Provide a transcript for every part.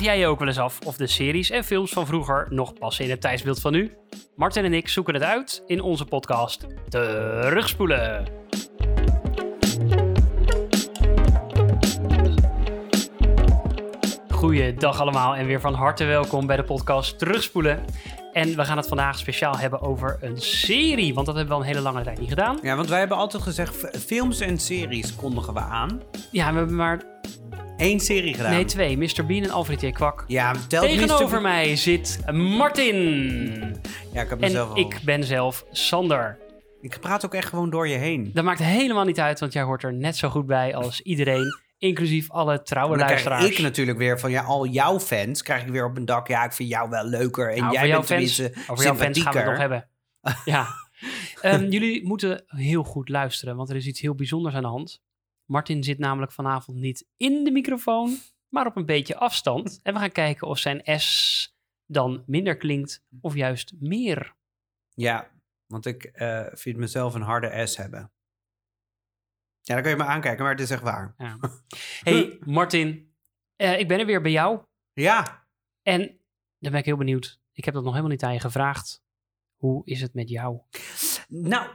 Vraag jij je ook wel eens af of de series en films van vroeger nog passen in het tijdsbeeld van nu? Martin en ik zoeken het uit in onze podcast Terugspoelen. Goeiedag allemaal en weer van harte welkom bij de podcast Terugspoelen. En we gaan het vandaag speciaal hebben over een serie, want dat hebben we al een hele lange tijd niet gedaan. Ja, want wij hebben altijd gezegd, films en series kondigen we aan. Ja, we hebben maar Eén serie gedaan. nee, twee, Mr. Bean en Alfred J. Kwak. Ja, telt Tegenover Mr. mij zit Martin. Ja, ik heb En mezelf al. ik ben zelf Sander. Ik praat ook echt gewoon door je heen. Dat maakt helemaal niet uit, want jij hoort er net zo goed bij als iedereen, inclusief alle trouwe krijg luisteraars. ik natuurlijk weer van ja, al jouw fans krijg ik weer op een dak. Ja, ik vind jou wel leuker. En Nou, jij bent fans, over jouw fans gaan we het nog hebben. ja. Ehm, jullie moeten heel goed luisteren, want er is iets heel bijzonders aan de hand. Martin zit namelijk vanavond niet in de microfoon, maar op een beetje afstand. En we gaan kijken of zijn S dan minder klinkt of juist meer. Ja, want ik eh, vind mezelf een harde S hebben. Ja, dan kun je me aankijken, maar het is echt waar. Ja. Hey Martin, eh, ik ben er weer bij jou. Ja, En dan ben ik heel benieuwd. Ik heb dat nog helemaal niet aan je gevraagd. Hoe is het met jou? nou,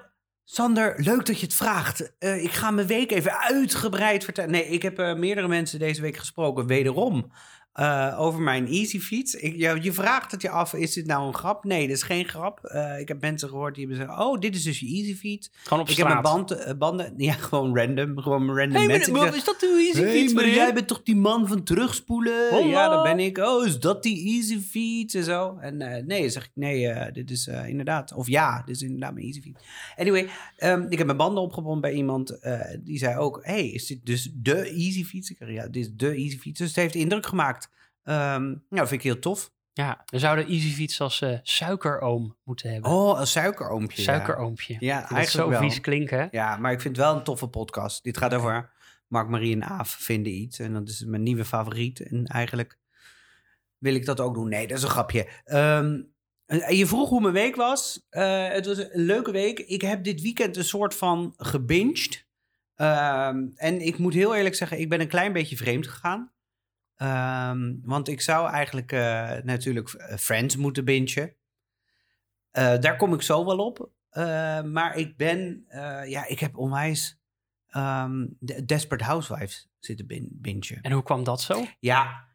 Sander, leuk dat je het vraagt. Eh, ik ga mijn week even uitgebreid vertellen. Nee, ik heb eh, meerdere mensen deze week gesproken, wederom, eh, over mijn Easy Fiets. Ik, ja, je vraagt het je af, is dit nou een grap? Nee, dat is geen grap. Eh, ik heb mensen gehoord die hebben gezegd, oh, dit is dus je Easy Fiets. Gewoon op Ik heb straat. mijn band, eh, banden, ja, gewoon random, gewoon random Hey, mensen. is dat uw easy Hey, fiets, maar jij bent toch die man van terugspoelen? Ja, dat ben ik. Oh, is dat die easy fiets en zo? En nee, zeg ik, nee, dit is inderdaad. Of ja, dit is inderdaad mijn easy fiets. Anyway, ehm, ik heb mijn banden opgebonden bij iemand. die zei ook, hey, is dit dus de easy fiets? Ik ja, dit is de easy fiets. Dus het heeft indruk gemaakt. Ehm, nou, dat vind ik heel tof. Ja, we zouden easy fiets als eh, suikeroom moeten hebben. Oh, een suikeroompje. Suikeroompje. Ja, eigenlijk zo wel. vies klinken. Ja, maar ik vind het wel een toffe podcast. Dit gaat over Mark, Marie en Aaf vinden iets. En dat is mijn nieuwe favoriet. En eigenlijk wil ik dat ook doen. Nee, dat is een grapje. En je vroeg hoe mijn week was. Eh, het was een leuke week. Ik heb dit weekend een soort van gebinged. Ehm, en ik moet heel eerlijk zeggen, ik ben een klein beetje vreemd gegaan. Ehm, want ik zou eigenlijk eh, natuurlijk eh, Friends moeten bingen. Eh, daar kom ik zo wel op. Maar ik ben, ja, ik heb onwijs ehm, de Desperate Housewives zitten bin bingen. En hoe kwam dat zo? Ja,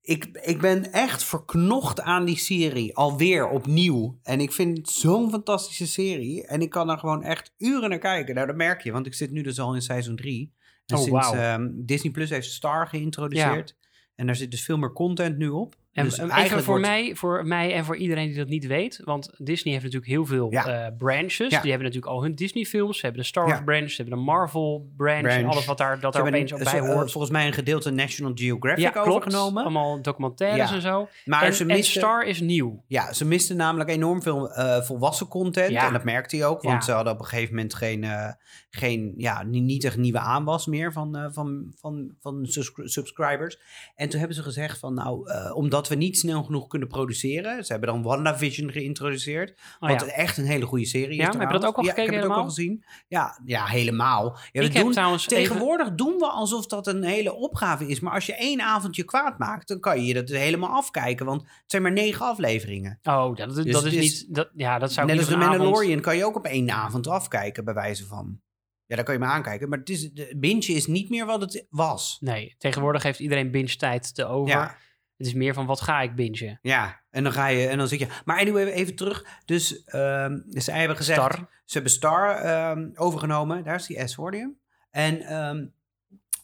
ik, ik ben echt verknocht aan die serie. Alweer opnieuw. En ik vind het zo'n fantastische serie. En ik kan er gewoon echt uren naar kijken. Nou, dat merk je, want ik zit nu dus al in seizoen 3. En Oh, sinds wauw. ehm, Disney Plus heeft Star geïntroduceerd. En daar zit dus veel meer content nu op. En dus en even eigenlijk voor, wordt- mij, voor mij en voor iedereen die dat niet weet. Want Disney heeft natuurlijk heel veel Ja. eh, branches. Ja. Die hebben natuurlijk al hun Disney films. Ze hebben de Star Wars Ja. branch. Ze hebben de Marvel branch. En alles wat daar, dat Ze opeens een- bij hoort. volgens mij een gedeelte National Geographic klopt. overgenomen. Allemaal documentaires en zo. Maar en, ze en Star is nieuw. ja, ze misten namelijk enorm veel eh, volwassen content. En dat merkte hij ook, want ze hadden op een gegeven moment geen, eh, geen ja, ni- niet echt nieuwe aanwas meer van, eh, van, van, van subscri- subscribers. En toen hebben ze gezegd van, nou, eh, omdat we niet snel genoeg kunnen produceren. Ze hebben dan WandaVision geïntroduceerd. Oh, wat ja. echt een hele goede serie is. Ja, heb je dat ook al ja, gekeken ik heb het ook al helemaal? gezien. Ja, ja helemaal. Ja, ik heb doen- even... Tegenwoordig doen we alsof dat een hele opgave is. Maar als je één avondje kwaad maakt, dan kan je dat helemaal afkijken. Want het zijn maar negen afleveringen. Oh, dat, dat Dus is het is- niet... Dat, ja, dat zou Net als de avond- Mandalorian kan je ook op één avond afkijken, bij wijze van. Ja, daar kan je me aankijken. Maar het is, de binge is niet meer wat het was. Nee, tegenwoordig heeft iedereen binge tijd te over. Ja. Het is meer van, wat ga ik bingen? Ja, en dan ga je en dan zit je. Maar anyway, even terug. Dus ehm zij hebben gezegd. Star. Ze hebben Star ehm, overgenomen. Daar is die S, hem? En ehm,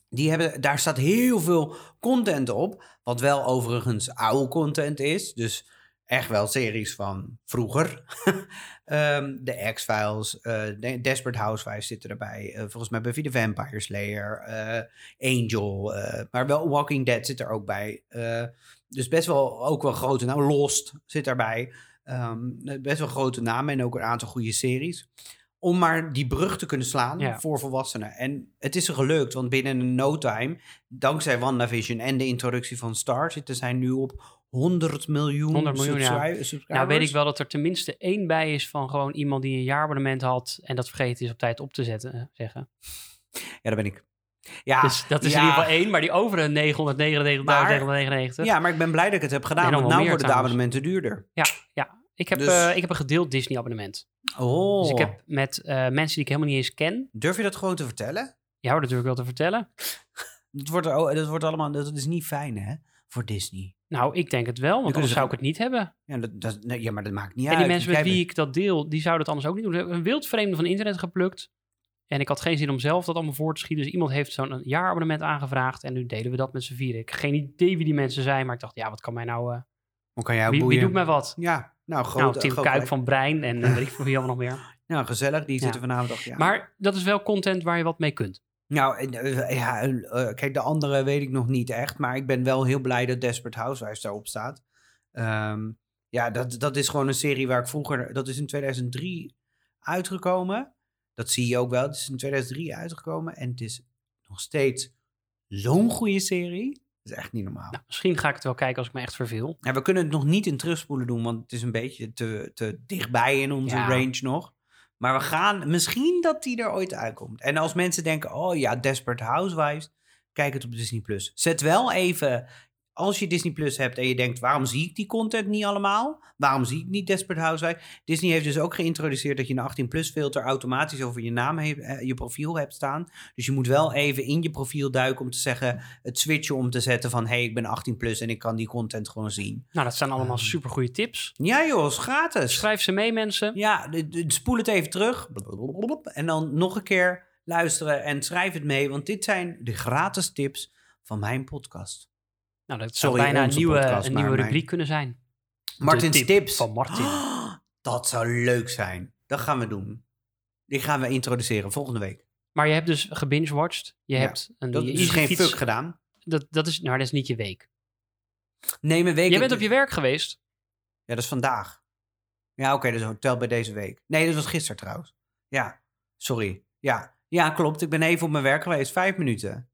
die hebben, daar staat heel veel content op. Wat wel overigens oude content is. Dus echt wel series van vroeger. Ehm, de X-Files, eh, de Desperate Housewives zitten erbij. Eh, volgens mij Buffy the Vampire Slayer, eh, Angel. maar wel Walking Dead zit er ook bij. Dus best wel ook wel grote namen. Lost zit daarbij. Ehm, best wel grote namen en ook een aantal goede series. Om maar die brug te kunnen slaan Ja. voor volwassenen. En het is er gelukt, want binnen een no time, dankzij WandaVision en de introductie van Star, zitten zij nu op 100 miljoen, 100 miljoen, ja. subscri- subscribers. Nou weet ik wel dat er tenminste één bij is van gewoon iemand die een jaarabonnement had en dat vergeten is op tijd op te zetten, eh, zeggen. Ja, dat ben ik. Ja, dus dat is ja. in ieder geval één. Maar die over een 999.999. Ja, maar ik ben blij dat ik het heb gedaan. Want nu worden de abonnementen duurder. Ik, heb, Dus- eh, ik heb een gedeeld Disney abonnement. Oh. Dus ik heb met eh, mensen die ik helemaal niet eens ken. Durf je dat gewoon te vertellen? Jou dat natuurlijk wel te vertellen. Dat wordt, er- oh, dat wordt allemaal... Dat is niet fijn, hè? Voor Disney. Nou, ik denk het wel, want anders ze zou ik het niet hebben. Ja, dat, dat, nee, ja maar dat maakt niet En uit. die mensen met Jij wie ik dat deel, die zouden het anders ook niet doen. Ze hebben Een wildvreemde van internet geplukt. En ik had geen zin om zelf dat allemaal voor te schieten. Dus iemand heeft zo'n jaarabonnement aangevraagd. En nu delen we dat met z'n vieren. Ik heb geen idee wie die mensen zijn. Maar ik dacht, ja, wat kan mij nou... eh, Hoe kan jou wie, wie doet mij wat? Ja, nou, groot, nou, Tim groot Kuik van Brein en weet ik veel wie allemaal nog meer. Nou, gezellig. Die Ja. zitten vanavond achter. Ja. Maar dat is wel content waar je wat mee kunt. Nou, eh, ja, eh, kijk, de andere weet ik nog niet echt. Maar ik ben wel heel blij dat Desperate Housewives daarop staat. Ehm, ja, dat, dat is gewoon een serie waar ik vroeger... Dat is in 2003 uitgekomen. Dat zie je ook wel. Het is in 2003 uitgekomen. En het is nog steeds zo'n goede serie. Dat is echt niet normaal. Nou, misschien ga ik het wel kijken als ik me echt verveel. Ja, we kunnen het nog niet in terugspoelen doen, want het is een beetje te, te dichtbij in onze Ja. range nog. Maar we gaan, misschien dat die er ooit uitkomt. En als mensen denken, oh ja, Desperate Housewives, kijk het op Disney+. Plus. Zet wel even, als je Disney Plus hebt en je denkt, waarom zie ik die content niet allemaal? Waarom zie ik niet Desperate Housewives? Disney heeft dus ook geïntroduceerd dat je een 18 plus filter automatisch over je naam, heeft, eh, je profiel hebt staan. Dus je moet wel even in je profiel duiken om te zeggen, het switchen om te zetten van, hey, ik ben 18 plus en ik kan die content gewoon zien. Nou, dat zijn allemaal Ehm. super goede tips. Ja joh, is gratis. Schrijf ze mee, mensen. Ja, spoel het even terug. En dan nog een keer luisteren en schrijf het mee. Want dit zijn de gratis tips van mijn podcast. Nou, dat zou bijna een nieuwe, podcast, een nieuwe mijn- rubriek kunnen zijn. Martin's tip tips. Van Martin. Oh, dat zou leuk zijn. Dat gaan we doen. Die gaan we introduceren volgende week. Maar je hebt dus gebingewatcht. Je Ja, hebt een Dat je is geen Easyfiets- fuck gedaan. Dat, dat, is, nou, dat is niet je week. Nee, mijn week... Jij bent op je werk geweest. Ja, dat is vandaag. Ja, oké, dus hotel bij deze week. Nee, dat was gisteren trouwens. Ja, sorry. Ja, ja klopt. Ik ben even op mijn werk geweest. Vijf minuten.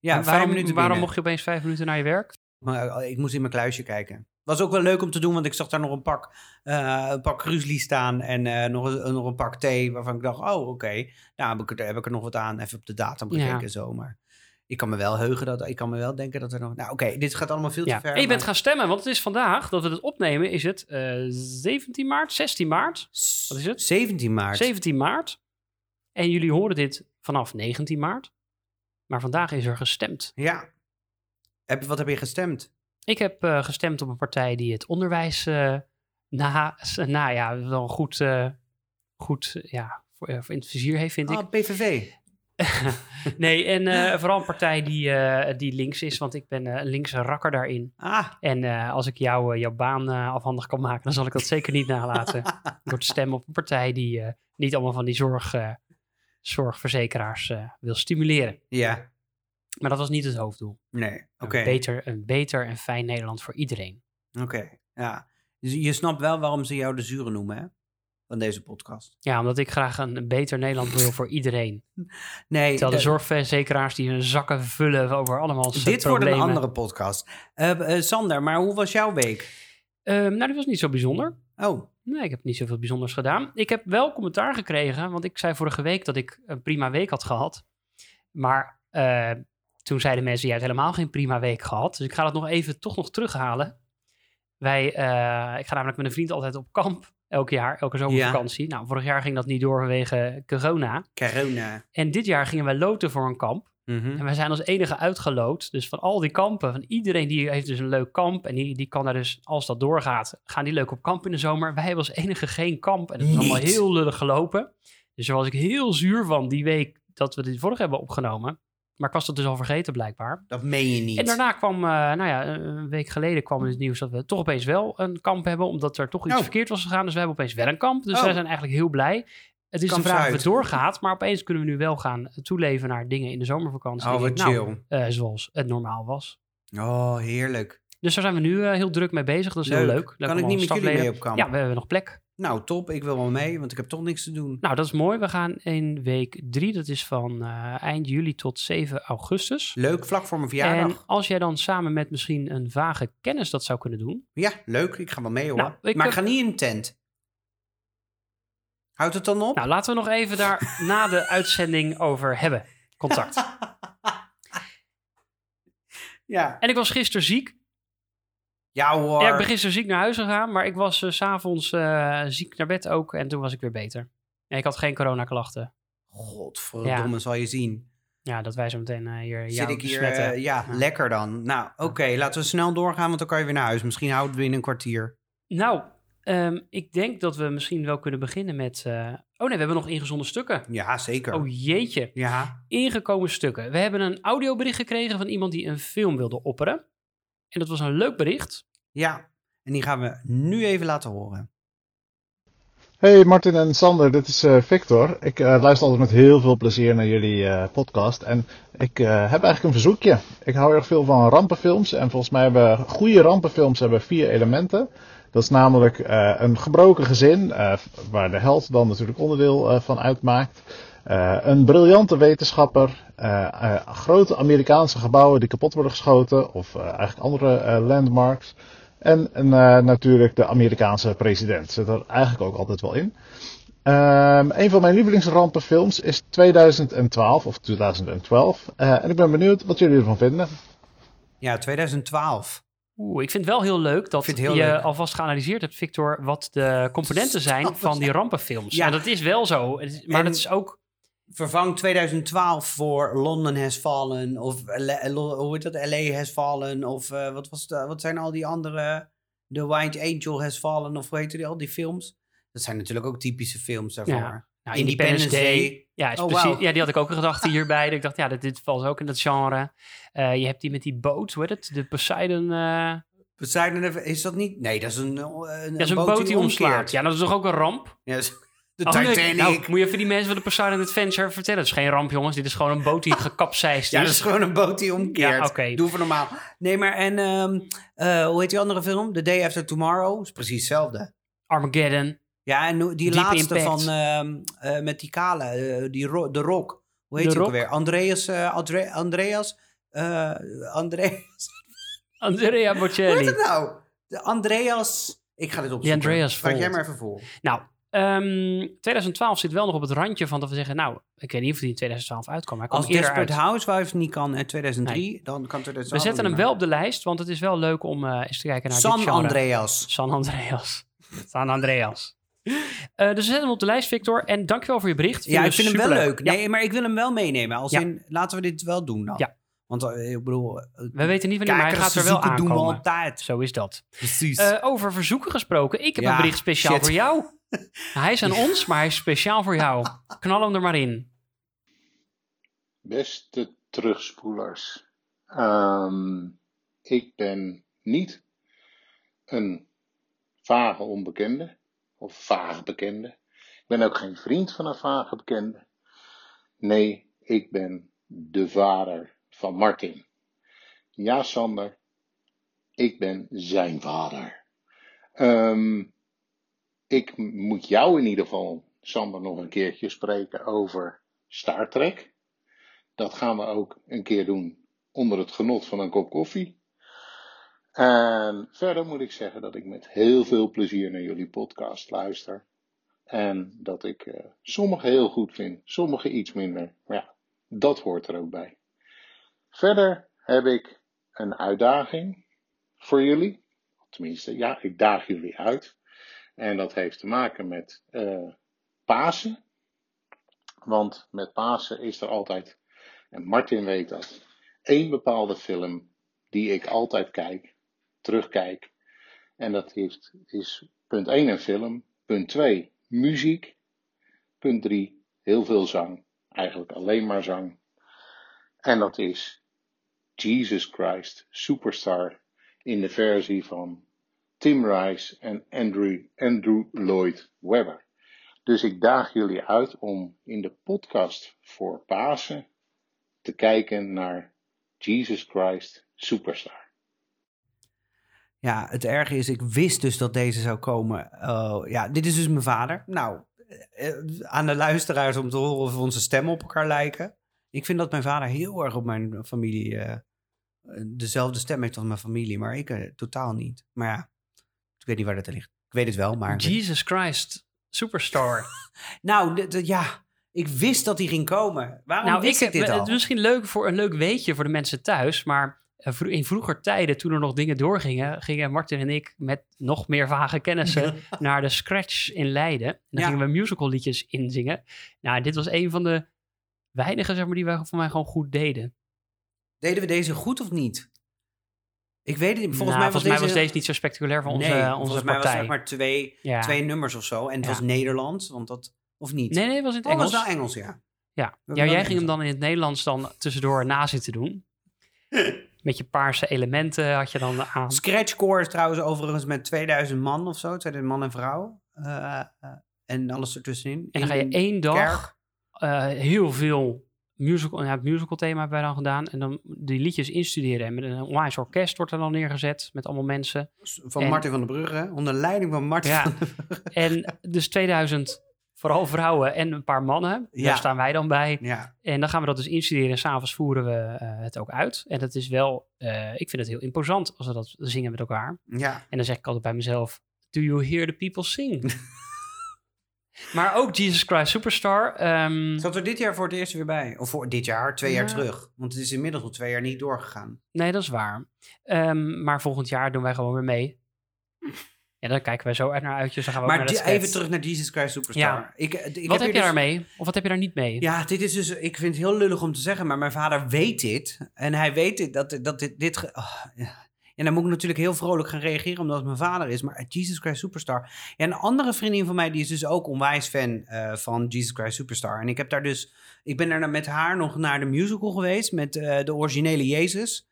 Ja, waarom, minuten waarom binnen. mocht je opeens vijf minuten naar je werk? Maar eh, ik moest in mijn kluisje kijken. Was ook wel leuk om te doen, want ik zag daar nog een pak, eh een pak Grizzly staan en eh, nog, een, nog een pak thee. Waarvan ik dacht, oh oké, nou heb ik, er, heb ik er nog wat aan. Even op de datum gekeken Ja. zo. Maar ik kan me wel heugen dat, ik kan me wel denken dat er nog... Nou oké, dit gaat allemaal veel Ja. te ver. En je bent gaan stemmen, want het is vandaag dat we het opnemen. Is het eh 17 maart, 16 maart? Wat is het? 17 maart. 17 maart. En jullie horen dit vanaf 19 maart. Maar vandaag is er gestemd. Ja. Heb, wat heb je gestemd? Ik heb eh, gestemd op een partij die het onderwijs, eh na, nou ja, wel goed, eh, goed ja, voor, voor in het vizier heeft, vind ik. Oh, PVV. nee, en vooral een partij die, die links is, want ik ben een linkse rakker daarin. Ah, En als ik jou, jouw baan afhandig kan maken, dan zal ik dat zeker niet nalaten. Door te stemmen op een partij die niet allemaal van die zorg, zorgverzekeraars eh, wil stimuleren. ja. Maar dat was niet het hoofddoel. Nee, oké. Een, beter, een beter en fijn Nederland voor iedereen. Oké, ja. Dus je snapt wel waarom ze jou de zure noemen, hè? Van deze podcast. Ja, omdat ik graag een, een beter Nederland wil voor iedereen. Nee, Terwijl de eh, zorgverzekeraars die hun zakken vullen over allemaal dit wordt een andere podcast. Eh, Sander, maar hoe was jouw week? Ehm, nou, die was niet zo bijzonder. Oh, Nee, ik heb niet zoveel bijzonders gedaan. Ik heb wel commentaar gekregen, want ik zei vorige week dat ik een prima week had gehad. Maar eh, toen zeiden mensen, jij hebt helemaal geen prima week gehad. Dus ik ga dat nog even toch nog terughalen. Wij, eh, ik ga namelijk met een vriend altijd op kamp, elk jaar, elke zomervakantie. Nou, vorig jaar ging dat niet door vanwege corona. corona. En dit jaar gingen wij loten voor een kamp. Mhm. En wij zijn als enige uitgeloot. Dus van al die kampen, van iedereen die heeft dus een leuk kamp. En die, die kan daar dus, als dat doorgaat, gaan die leuk op kamp in de zomer. Wij hebben als enige geen kamp. En het is allemaal heel lullig gelopen. Dus daar was ik heel zuur van die week dat we dit vorige hebben opgenomen. Maar ik was dat dus al vergeten blijkbaar. Dat meen je niet. En daarna kwam, eh, nou ja, een week geleden kwam het nieuws dat we toch opeens wel een kamp hebben. Omdat er toch iets Oh. verkeerd was gegaan. Dus we hebben opeens wel een kamp. Dus Oh. wij zijn eigenlijk heel blij. Het is de vraag of het doorgaat. Maar opeens kunnen we nu wel gaan toeleven naar dingen in de zomervakantie. Oh, wat nou, chill. eh, zoals het normaal was. Oh, heerlijk. Dus daar zijn we nu eh, heel druk mee bezig. Dat is heel leuk. Leuk kan ik niet met jullie mee op kamp? Ja, we hebben nog plek. Nou, top. Ik wil wel mee, want ik heb toch niks te doen. Nou, dat is mooi. We gaan in week drie. Dat is van eh, eind juli tot 7 augustus. Leuk, vlak voor mijn En verjaardag. als jij dan samen met misschien een vage kennis dat zou kunnen doen. Ja, leuk. Ik ga wel mee hoor. Nou, ik maar ik ga niet in een tent. Houdt het dan op? Nou, laten we nog even daar na de uitzending over hebben. contact. ja. en ik was gisteren ziek. Ja hoor. Ja, ik ben gisteren ziek naar huis gegaan, maar ik was s s'avonds eh ziek naar bed ook. En toen was ik weer beter. En ik had geen coronaklachten. Godverdomme, zal je zien. Ja, dat wij zo meteen eh, hier Zit ik hier, eh, ja, Ja. lekker dan. Nou, oké, laten we snel doorgaan, want dan kan je weer naar huis. Misschien houden we in een kwartier. Nou, ehm, ik denk dat we misschien wel kunnen beginnen met... eh, Oh nee, we hebben nog ingezonden stukken. Ja, zeker. Oh jeetje, Ja, ingekomen stukken. We hebben een audiobericht gekregen van iemand die een film wilde opperen. En dat was een leuk bericht. ja. En die gaan we nu even laten horen. Hey Martin en Sander, dit is eh, Victor. Ik eh, luister altijd met heel veel plezier naar jullie eh, podcast. En ik eh, heb eigenlijk een verzoekje. Ik hou erg veel van rampenfilms. En volgens mij hebben goede rampenfilms hebben vier elementen. Dat is namelijk eh, een gebroken gezin, eh, waar de held dan natuurlijk onderdeel eh, van uitmaakt. Een briljante wetenschapper, grote Amerikaanse gebouwen die kapot worden geschoten, of eigenlijk andere landmarks. En, natuurlijk de Amerikaanse president. Zit er eigenlijk ook altijd wel in. Ehm, een van mijn lievelingsrampenfilms is 2012 of 2012. Eh, en ik ben benieuwd wat jullie ervan vinden. Ja, 2012. Oeh, ik vind het wel heel leuk dat heel je leuk. alvast geanalyseerd hebt, Victor, wat de componenten zijn van die rampenfilms. Ja. En dat is wel zo. Is- Maar En- dat is ook... Vervang 2012 voor London Has Fallen. Of hoe heet dat? LA Has Fallen. Of eh, wat, was de, wat zijn al die andere... The White Angel Has Fallen. Of hoe heet die al die films? Dat zijn natuurlijk ook typische films daarvoor. Ja. Nou, Independence Day. Ja, is Oh, precies, ja, die had ik ook gedacht hierbij. ik dacht, ja, dit, dit valt ook in dat genre. Eh, je hebt die met die boot, hoe heet het? De Poseidon... eh, Poseidon, is dat niet? Nee, dat is een, een, dat is een boot die omslaat. Ja, dat is toch ook een ramp? Ja, de Oh, nee, Titanic. nou, moet je even die mensen van de Poseidon Adventure vertellen. Het is geen ramp, jongens. Dit is gewoon een boot die gekapseist Ja, is. dat is gewoon een boot die omkeert. Ja, oké. Doe voor normaal. Nee, maar en ehm, eh, hoe heet die andere film? The Day After Tomorrow. Is precies hetzelfde. Armageddon. Ja, en die laatste Impact. van ehm, eh, met die kale, eh, die ro de Rock. Hoe heet die ook alweer? Andreas, eh, Andre Andreas, Andreas. Andrea Hoe heet Bocelli. het nou? De Andreas. Ik ga dit opzoeken. Andreas Vraag jij maar even vol. Nou, ehm, 2012 zit wel nog op het randje van dat we zeggen... Nou, ik weet niet of die in 2012 uitkwam. Hij kwam Als Desperate uit. Housewives niet kan in 2003, dan kan We 2012 zetten hem wel op de lijst, want het is wel leuk om eens te kijken naar San dit genre. Andreas. San Andreas. San Andreas. Eh, dus we zetten hem op de lijst, Victor. En dankjewel voor je bericht. Ja, ik vind hem wel leuk. Ja, Nee, maar ik wil hem wel meenemen. Als Ja. in, laten we dit wel doen dan. Ja. Want eh, ik bedoel... we weten niet wanneer, maar hij gaat er wel zoeken doen we aankomen. altijd. Zo is dat. Precies. Eh, over verzoeken gesproken. Ik heb Ja, een bericht speciaal shit. voor jou. hij is aan ons, maar hij is speciaal voor jou. Knal hem er maar in. Beste terugspoelers, Ehm, ik ben niet een vage onbekende of vage bekende. Ik ben ook geen vriend van een vage bekende. Nee, ik ben de vader van Martin. Ja, Sander, ik ben zijn vader. Ehm, ik moet jou in ieder geval, Sander, nog een keertje spreken over Star Trek. Dat gaan we ook een keer doen onder het genot van een kop koffie. En verder moet ik zeggen dat ik met heel veel plezier naar jullie podcast luister. En dat ik eh, sommige heel goed vind, sommige iets minder. Maar ja, dat hoort er ook bij. Verder heb ik een uitdaging voor jullie. Tenminste, ja, ik daag jullie uit. En dat heeft te maken met eh, Pasen. Want met Pasen is er altijd, en Martin weet dat, één bepaalde film die ik altijd kijk, terugkijk. En dat heeft, is punt 1 een film, punt 2 muziek, punt 3 heel veel zang, eigenlijk alleen maar zang. En dat is Jesus Christ Superstar in de versie van Tim Rice en Andrew, Andrew Lloyd Webber. Dus ik daag jullie uit om in de podcast voor Pasen te kijken naar Jesus Christ Superstar. Ja, het erge is, ik wist dus dat deze zou komen. Oh, ja, dit is dus mijn vader. Nou, eh, aan de luisteraars om te horen of onze stemmen op elkaar lijken. Ik vind dat mijn vader heel erg op mijn familie eh, dezelfde stem heeft als mijn familie, maar ik eh, totaal niet. Maar ja, ik weet niet waar dat aan ligt. Ik weet het wel, maar... Jesus Christ, Superstar. Nou, ja, Ik wist dat die ging komen. Waarom nou, wist ik dit het al? is misschien leuk voor een leuk weetje voor de mensen thuis, maar eh, in vroeger tijden, toen er nog dingen doorgingen, gingen Martin en ik met nog meer vage kennissen naar de Scratch in Leiden. En dan Ja. gingen we musical liedjes inzingen. Nou, dit was een van de weinige, zeg maar, die wij voor mij gewoon goed deden. Deden we deze goed of niet? Ik weet het niet. Volgens Nou, mij was deze... was deze niet zo spectaculair voor onze, nee, onze volgens mij was het zeg maar twee, ja. twee nummers of zo. En het Ja. was Nederlands, want dat... Of niet? Nee, nee, het was in het Oh, Engels. was wel Engels, ja. Ja, ja jij ging hem dan in het Nederlands dan tussendoor na zitten doen. Met je paarse elementen had je dan aan. Scratchcore is trouwens overigens met 2000 man of zo. 2000 man en vrouw. Eh, eh, en alles ertussenin. En dan ga je één dag eh, heel veel musical, ja, het musical thema hebben wij dan gedaan. En dan die liedjes instuderen. En met een onwijs orkest wordt er dan neergezet met allemaal mensen. Van En- Martin van den Brugge. Onder leiding van Martin Ja. van den Brugge. En dus 2000, vooral vrouwen en een paar mannen. Ja. Daar staan wij dan bij. Ja. En dan gaan we dat dus instuderen. En s'avonds voeren we eh, het ook uit. En dat is wel, eh, ik vind het heel imposant als we dat zingen met elkaar. ja. En dan zeg ik altijd bij mezelf: Do you hear the people sing? maar ook Jesus Christ Superstar. ehm, Zat er dit jaar voor het eerst weer bij? Of voor dit jaar, twee jaar Ja. terug. Want het is inmiddels al twee jaar niet doorgegaan. nee, dat is waar. Ehm, maar volgend jaar doen wij gewoon weer mee. Ja, dan kijken wij zo uit naar uitjes. Dan gaan we ook Maar naar de die- even terug naar Jesus Christ Superstar. Ja. Ik, eh, ik Wat heb, je dus- daarmee? Of wat heb je daar niet mee? Ja, dit is dus. Ik vind het heel lullig om te zeggen, maar mijn vader weet dit. En hij weet dit, dat, dat dit. dit ge- ah, ja. En dan moet ik natuurlijk heel vrolijk gaan reageren, omdat het mijn vader is. Maar Jesus Christ Superstar. Ja, een andere vriendin van mij, die is dus ook onwijs fan eh, van Jesus Christ Superstar. En ik heb daar dus. Ik ben daar met haar nog naar de musical geweest. Met eh, de originele Jezus.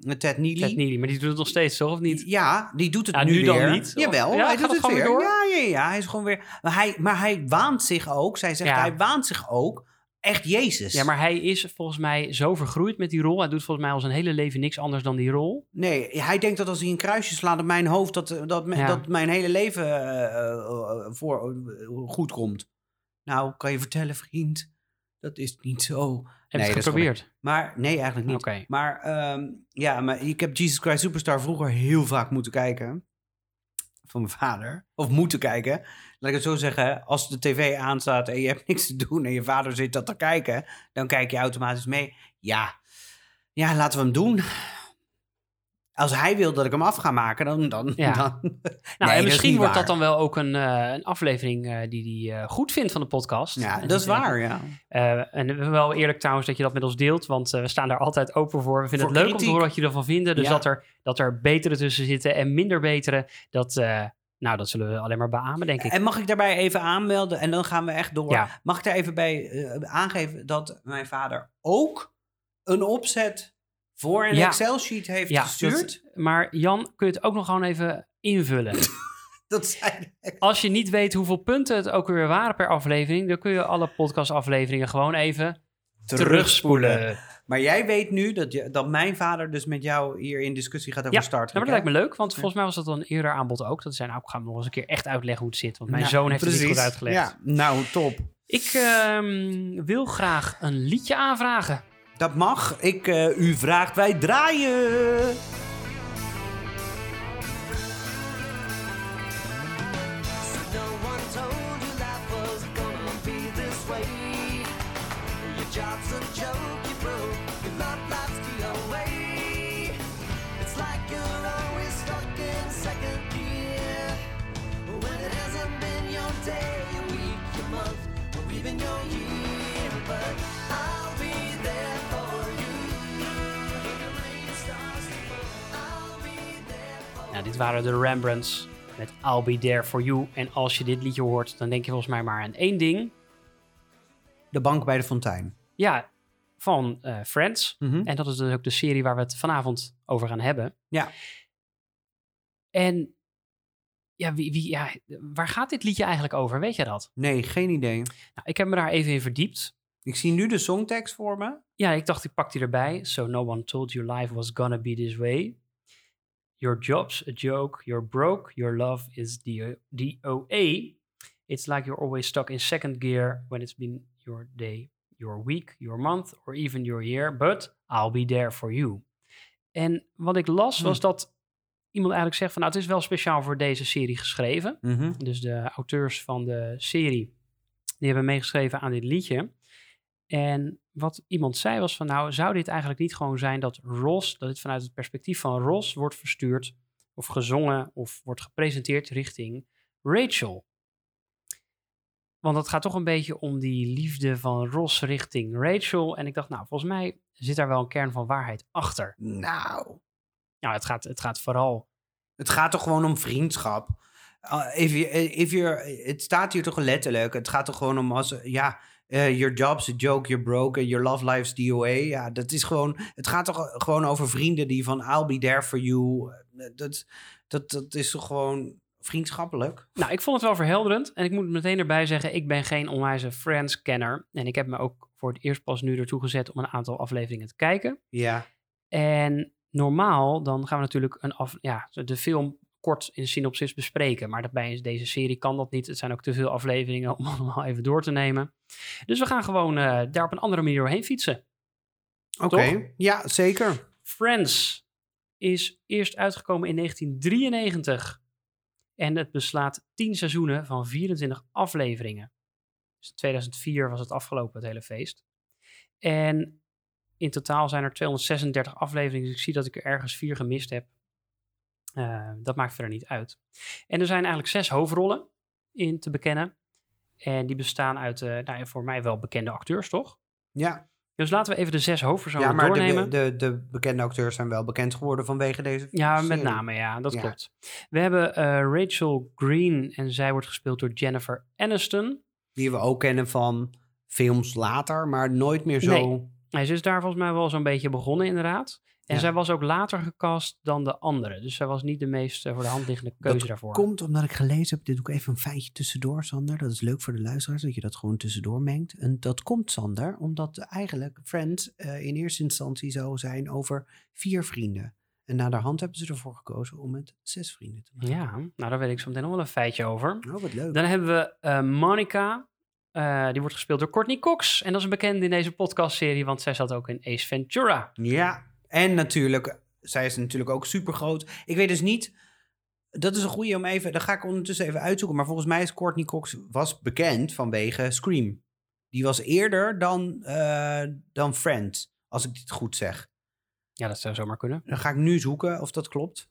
Met Ted Neely. Ted Neely, maar die doet het nog steeds, toch? Of niet? Ja, die doet het Ja, nu, nu dan weer. niet. Jawel, Ja, hij doet het weer. door? Ja, ja, ja, hij is gewoon weer... Maar hij, maar hij waant zich ook, zij zegt, Ja. hij waant zich ook echt Jezus. Ja, maar hij is volgens mij zo vergroeid met die rol. Hij doet volgens mij al zijn hele leven niks anders dan die rol. Nee, hij denkt dat als hij een kruisje slaat op mijn hoofd... dat, dat, me- Ja. dat mijn hele leven eh, eh, voor, eh, goed komt. Nou, kan je vertellen, vriend, dat is niet zo. Heb Nee, je het dat is geprobeerd? Maar nee, eigenlijk niet. Maar ehm, ja, maar ik heb Jesus Christ Superstar vroeger heel vaak moeten kijken. Van mijn vader. Of moeten kijken. Laat ik het zo zeggen. Als de tv aanstaat en je hebt niks te doen en je vader zit dat te kijken, dan kijk je automatisch mee. Ja, ja laten we hem doen. Als hij wil dat ik hem af ga maken, dan... dan, Ja. dan Nou, Nee, en misschien wordt waar. dat dan wel ook een, eh, een aflevering eh, die hij eh, goed vindt van de podcast. Ja, dat is waar, ja. En wel eerlijk trouwens dat je dat met ons deelt, want we staan daar altijd open voor. We vinden Voor het leuk om te horen wat je ervan vinden. Dus Ja. dat, er, dat er betere tussen zitten en minder betere, dat, nou, dat zullen we alleen maar beamen, denk ik. En mag ik daarbij even aanmelden en dan gaan we echt door. Ja. Mag ik daar even bij aangeven dat mijn vader ook een opzet voor een Ja. Excel-sheet heeft ja, gestuurd? dat- maar Jan, kun je het ook nog gewoon even invullen? Dat zei Als je niet weet hoeveel punten het ook weer waren per aflevering, dan kun je alle podcastafleveringen gewoon even terugspoelen. Maar jij weet nu dat, je, dat mijn vader dus met jou hier in discussie gaat over Ja, Star Ja, Trek. maar dat lijkt me leuk, want volgens mij was dat een eerder aanbod ook. Dat zijn nou, ik ga hem nog eens een keer echt uitleggen hoe het zit, want mijn Ja, zoon heeft het niet goed uitgelegd. Ja, nou, top. Ik ehm, wil graag een liedje aanvragen. Dat mag. Ik, eh, u vraagt, wij draaien. Dit waren de Rembrandts met I'll Be There For You. En als je dit liedje hoort, dan denk je volgens mij maar aan één ding. De bank bij de fontein. Ja, van eh, Friends. Mhm. En dat is dus ook de serie waar we het vanavond over gaan hebben. Ja. En ja, wie, wie, ja, waar gaat dit liedje eigenlijk over? Weet je dat? Nee, geen idee. Nou, ik heb me daar even in verdiept. Ik zie nu de songtekst voor me. Ja, ik dacht, ik pak die erbij. So no one told you life was gonna be this way. Your job's a joke. You're broke. Your love is the DOA. It's like you're always stuck in second gear when it's been your day, your week, your month, or even your year. But I'll be there for you. En wat ik las was dat iemand eigenlijk zegt van, nou, het is wel speciaal voor deze serie geschreven. Mhm. Dus de auteurs van de serie Die hebben meegeschreven aan dit liedje. En wat iemand zei was van nou, zou dit eigenlijk niet gewoon zijn dat Ross, dat dit vanuit het perspectief van Ross wordt verstuurd of gezongen of wordt gepresenteerd richting Rachel. Want het gaat toch een beetje om die liefde van Ross richting Rachel. En ik dacht, nou, volgens mij zit daar wel een kern van waarheid achter. Nou, Nou, het gaat, het gaat vooral het gaat toch gewoon om vriendschap. Uh, if you, if you're, het staat hier toch letterlijk. Het gaat toch gewoon om als, ja, eh, your job's a joke, you're broke, and your love life's DOA. Ja, dat is gewoon, het gaat toch gewoon over vrienden die van I'll be there for you. Eh, Dat, dat, dat is toch gewoon vriendschappelijk. Nou, ik vond het wel verhelderend. En ik moet meteen erbij zeggen, ik ben geen onwijze Friends-kenner. En ik heb me ook voor het eerst pas nu ertoe gezet om een aantal afleveringen te kijken. Ja, En normaal, dan gaan we natuurlijk een af, ja, de film kort in synopsis bespreken. Maar dat bij deze serie kan dat niet. Het zijn ook te veel afleveringen om allemaal even door te nemen. Dus we gaan gewoon eh, daar op een andere manier doorheen fietsen. oké. Ja, zeker. Friends is eerst uitgekomen in 1993. En het beslaat 10 seizoenen van 24 afleveringen. Dus in 2004 was het afgelopen, het hele feest. En in totaal zijn er 236 afleveringen. Dus ik zie dat ik er ergens vier gemist heb. Eh, dat maakt verder niet uit. En er zijn eigenlijk zes hoofdrollen in te bekennen. En die bestaan uit, eh, nou voor mij wel bekende acteurs, toch? Ja, Dus laten we even de zes hoofdpersonen ja maar doornemen. de, de, de bekende acteurs zijn wel bekend geworden vanwege deze Ja, met name, ja, dat Ja. klopt. We hebben eh, Rachel Green en zij wordt gespeeld door Jennifer Aniston. Die we ook kennen van films later, maar nooit meer zo... Nee. Ze is daar volgens mij wel zo'n beetje begonnen, inderdaad. En Ja. zij was ook later gecast dan de andere. Dus zij was niet de meest eh, voor de hand liggende keuze dat daarvoor. komt omdat ik gelezen heb, dit doe ik even een feitje tussendoor, Sander. Dat is leuk voor de luisteraars, dat je dat gewoon tussendoor mengt. En dat komt, Sander, omdat eigenlijk Friends eh, in eerste instantie zou zijn over vier vrienden. En naderhand hebben ze ervoor gekozen om het zes vrienden te maken. Ja, nou daar weet ik zo meteen nog wel een feitje over. Oh, wat leuk. Dan hebben we eh, Monica. Die wordt gespeeld door Courtney Cox. En dat is een bekende in deze podcastserie, want zij zat ook in Ace Ventura. Ja, en natuurlijk, zij is natuurlijk ook super groot. Ik weet dus niet, dat is een goede om even, dat ga ik ondertussen even uitzoeken. Maar volgens mij is Courtney Cox was bekend vanwege Scream. Die was eerder dan, eh, dan Friends, als ik dit goed zeg. Ja, dat zou zomaar kunnen. Dan ga ik nu zoeken of dat klopt.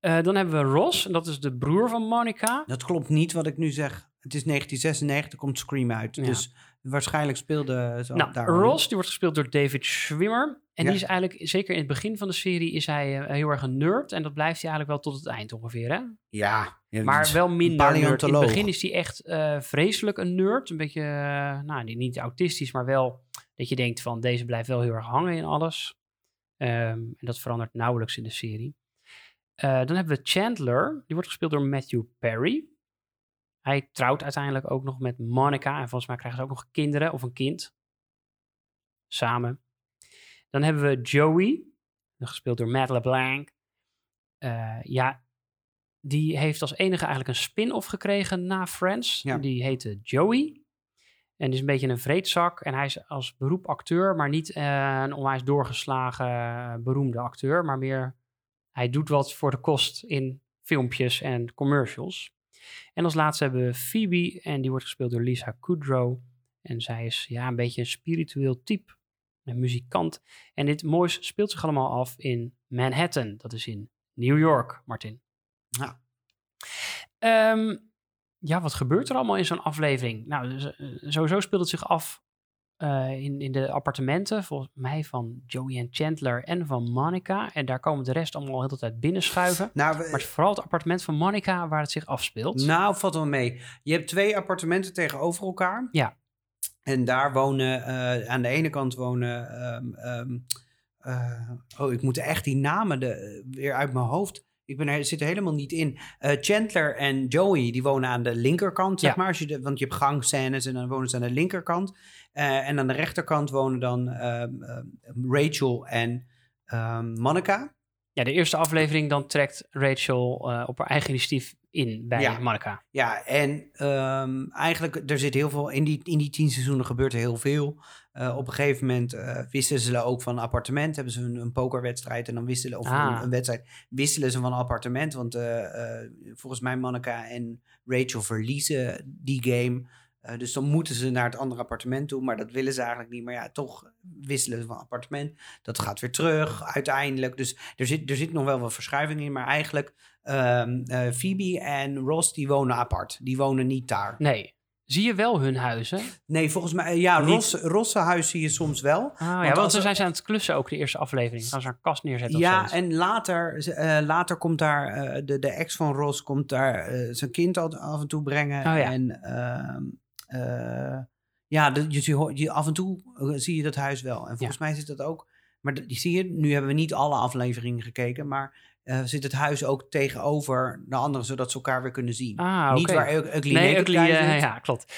Eh, dan hebben we Ross, dat is de broer van Monica. Dat klopt niet wat ik nu zeg. Het is 1996, komt Scream uit. Ja. Dus waarschijnlijk speelde ze Nou. Ross, die wordt gespeeld door David Schwimmer. En Ja. die is eigenlijk, zeker in het begin van de serie, is hij eh, heel erg een nerd. En dat blijft hij eigenlijk wel tot het eind ongeveer, hè? Ja. ja, Maar wel minder nerd. In het begin is hij echt eh, vreselijk een nerd. Een beetje, eh, nou, niet, niet autistisch, maar wel dat je denkt van deze blijft wel heel erg hangen in alles. Ehm, en dat verandert nauwelijks in de serie. Dan hebben we Chandler. Die wordt gespeeld door Matthew Perry. Hij trouwt uiteindelijk ook nog met Monica. En volgens mij krijgen ze ook nog kinderen of een kind. Samen. Dan hebben we Joey. Gespeeld door Matt LeBlanc. Eh, ja, die heeft als enige eigenlijk een spin-off gekregen na Friends. Ja. Die heette Joey. En die is een beetje een vreedzak. En hij is als beroep acteur, maar niet eh, een onwijs doorgeslagen eh, beroemde acteur. Maar meer, hij doet wat voor de kost in filmpjes en commercials. En als laatste hebben we Phoebe. En die wordt gespeeld door Lisa Kudrow. En zij is ja, een beetje een spiritueel type. Een muzikant. En dit moois speelt zich allemaal af in Manhattan. Dat is in New York, Martin. Ja. Ehm, ja, wat gebeurt er allemaal in zo'n aflevering? Nou, eh, sowieso speelt het zich af eh, in, in de appartementen, volgens mij van Joey en Chandler en van Monica. En daar komen de rest allemaal heel de tijd binnenschuiven. Nou, we- Maar het is vooral het appartement van Monica waar het zich afspeelt. Nou, valt wel mee. Je hebt twee appartementen tegenover elkaar. Ja. En daar wonen, eh, aan de ene kant wonen, ehm, ehm, eh, oh, ik moet echt die namen de, weer uit mijn hoofd. Ik ben er, zit er helemaal niet in. Chandler en Joey, die wonen aan de linkerkant, zeg Ja. maar. Als je de, want je hebt gangscènes en dan wonen ze aan de linkerkant. Eh, en aan de rechterkant wonen dan ehm, ehm, Rachel en ehm, Monica. Ja, de eerste aflevering dan trekt Rachel eh, op haar eigen initiatief in bij Ja. Monica. Ja, en eigenlijk, er zit heel veel, in die, in die tien seizoenen gebeurt er heel veel. Eh, op een gegeven moment wisselen ze ook van appartement, hebben ze een, een pokerwedstrijd en dan wisselen, of Ah. een, een wedstrijd, wisselen ze van appartement. Want volgens mij Monica en Rachel verliezen die game. Eh, dus dan moeten ze naar het andere appartement toe, maar dat willen ze eigenlijk niet. Maar ja, toch wisselen ze van appartement. Dat gaat weer terug uiteindelijk. Dus er zit, er zit nog wel wat verschuiving in, maar eigenlijk ehm eh, Phoebe en Ross die wonen apart. Die wonen niet daar. Nee. Zie je wel hun huizen? Nee, volgens mij, ja, Niet- Ross, huis zie je soms wel. Ah, ja, Want dan zijn ze aan het klussen ook de eerste aflevering. Gaan ze een kast neerzetten of Ja, en later, eh, later komt daar, eh, de, de ex van Ross komt daar eh, zijn kind af en toe brengen. Oh ja. En eh, ja, de, je, af en toe eh, zie je dat huis wel. En volgens mij zit dat ook, maar die zie je, nu hebben we niet alle afleveringen gekeken, maar eh, zit het huis ook tegenover de andere, zodat ze elkaar weer kunnen zien. Ah, Niet waar Ug- Ugly Nee, Ugly, ja, klopt.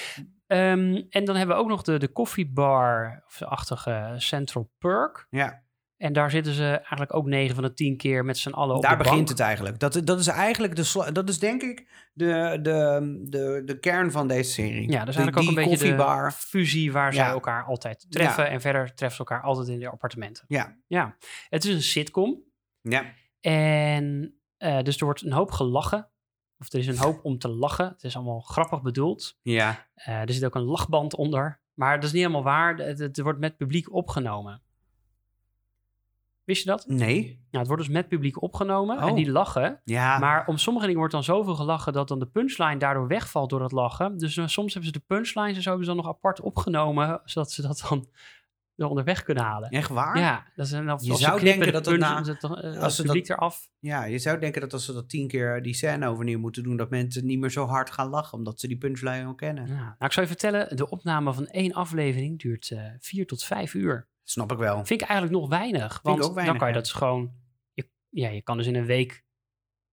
Ehm, en dan hebben we ook nog de, de koffiebar-achtige Central Perk. Ja, En daar zitten ze eigenlijk ook 9 van de 10 keer met z'n allen op daar begint bank. het eigenlijk. Dat, dat is eigenlijk de, dat is denk ik de, de, de, de kern van deze serie. Ja, dat is De- eigenlijk ook een beetje koffiebar. de fusie waar Ja. zij elkaar altijd treffen. En verder treffen ze elkaar altijd in de appartementen. Ja, Ja, het is een sitcom. ja. En eh, dus er wordt een hoop gelachen. Of er is een hoop om te lachen. Het is allemaal grappig bedoeld. Ja, Eh, er zit ook een lachband onder. Maar dat is niet helemaal waar. Het, het wordt met publiek opgenomen. Wist je dat? nee. Nou, het wordt dus met publiek opgenomen. En Oh. die lachen. Ja, Maar om sommige dingen wordt dan zoveel gelachen dat dan de punchline daardoor wegvalt door het lachen. Dus eh, soms hebben ze de punchlines en zo hebben ze dan nog apart opgenomen, zodat ze dat dan er onderweg kunnen halen. echt waar? Ja, dat is of, Je zou denken de dat dat punch- na- het, eh, als het ze eraf. Ja, je zou denken dat als ze dat tien keer die scène overnieuw moeten doen, dat mensen niet meer zo hard gaan lachen, omdat ze die punchline al kennen. Ja. Nou, ik zou je vertellen, de opname van één aflevering duurt eh vier tot vijf uur. Snap ik wel. Vind ik eigenlijk nog weinig. Want ook weinig, dan kan je dat dus gewoon... Je, ja, je kan dus in een week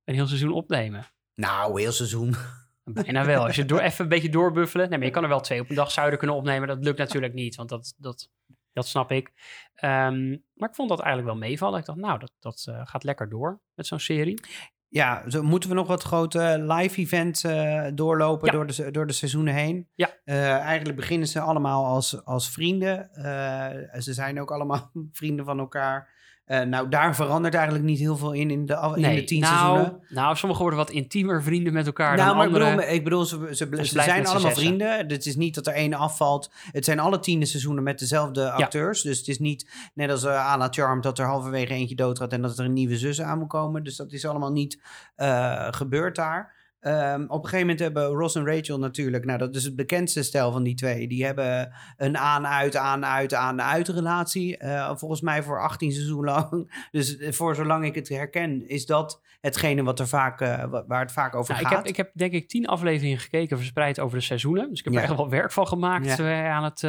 een heel seizoen opnemen. Nou, heel seizoen. Bijna wel. Als je door, even een beetje doorbuffelen. Nee, maar je kan er wel twee op een dag zouden kunnen opnemen. Dat lukt natuurlijk niet, want dat, dat, dat snap ik. Ehm, maar ik vond dat eigenlijk wel meevallen. Ik dacht, nou, dat, dat eh, gaat lekker door met zo'n serie. Ja, zo moeten we nog wat grote live events eh, doorlopen Ja. door, de, door de seizoenen heen. Ja. Eh, eigenlijk beginnen ze allemaal als, als vrienden. Eh, ze zijn ook allemaal vrienden van elkaar. Eh, nou, daar verandert eigenlijk niet heel veel in in de, in de tien nou, seizoenen. nou, sommigen worden wat intiemer vrienden met elkaar Nou, dan maar ik bedoel, ik bedoel, ze, ze, zijn allemaal vrienden. Het is niet dat er één afvalt. Het zijn alle tiende seizoenen met dezelfde acteurs. Dus het is niet net als uh, Anna Charm dat er halverwege eentje doodgaat en dat er een nieuwe zus aan moet komen. Dus dat is allemaal niet eh, gebeurd daar. Ehm, op een gegeven moment hebben Ross en Rachel natuurlijk, nou dat is het bekendste stel van die twee. Die hebben een aan-uit, aan-uit, aan-uit relatie. Eh, volgens mij voor 18 seizoenen lang. Dus eh, voor zolang ik het herken, is dat hetgene wat er vaak, eh, wa- waar het vaak over Nou, ik, gaat. heb, ik heb denk ik tien afleveringen gekeken, verspreid over de seizoenen. Dus ik heb Ja. er echt wel werk van gemaakt Ja. aan het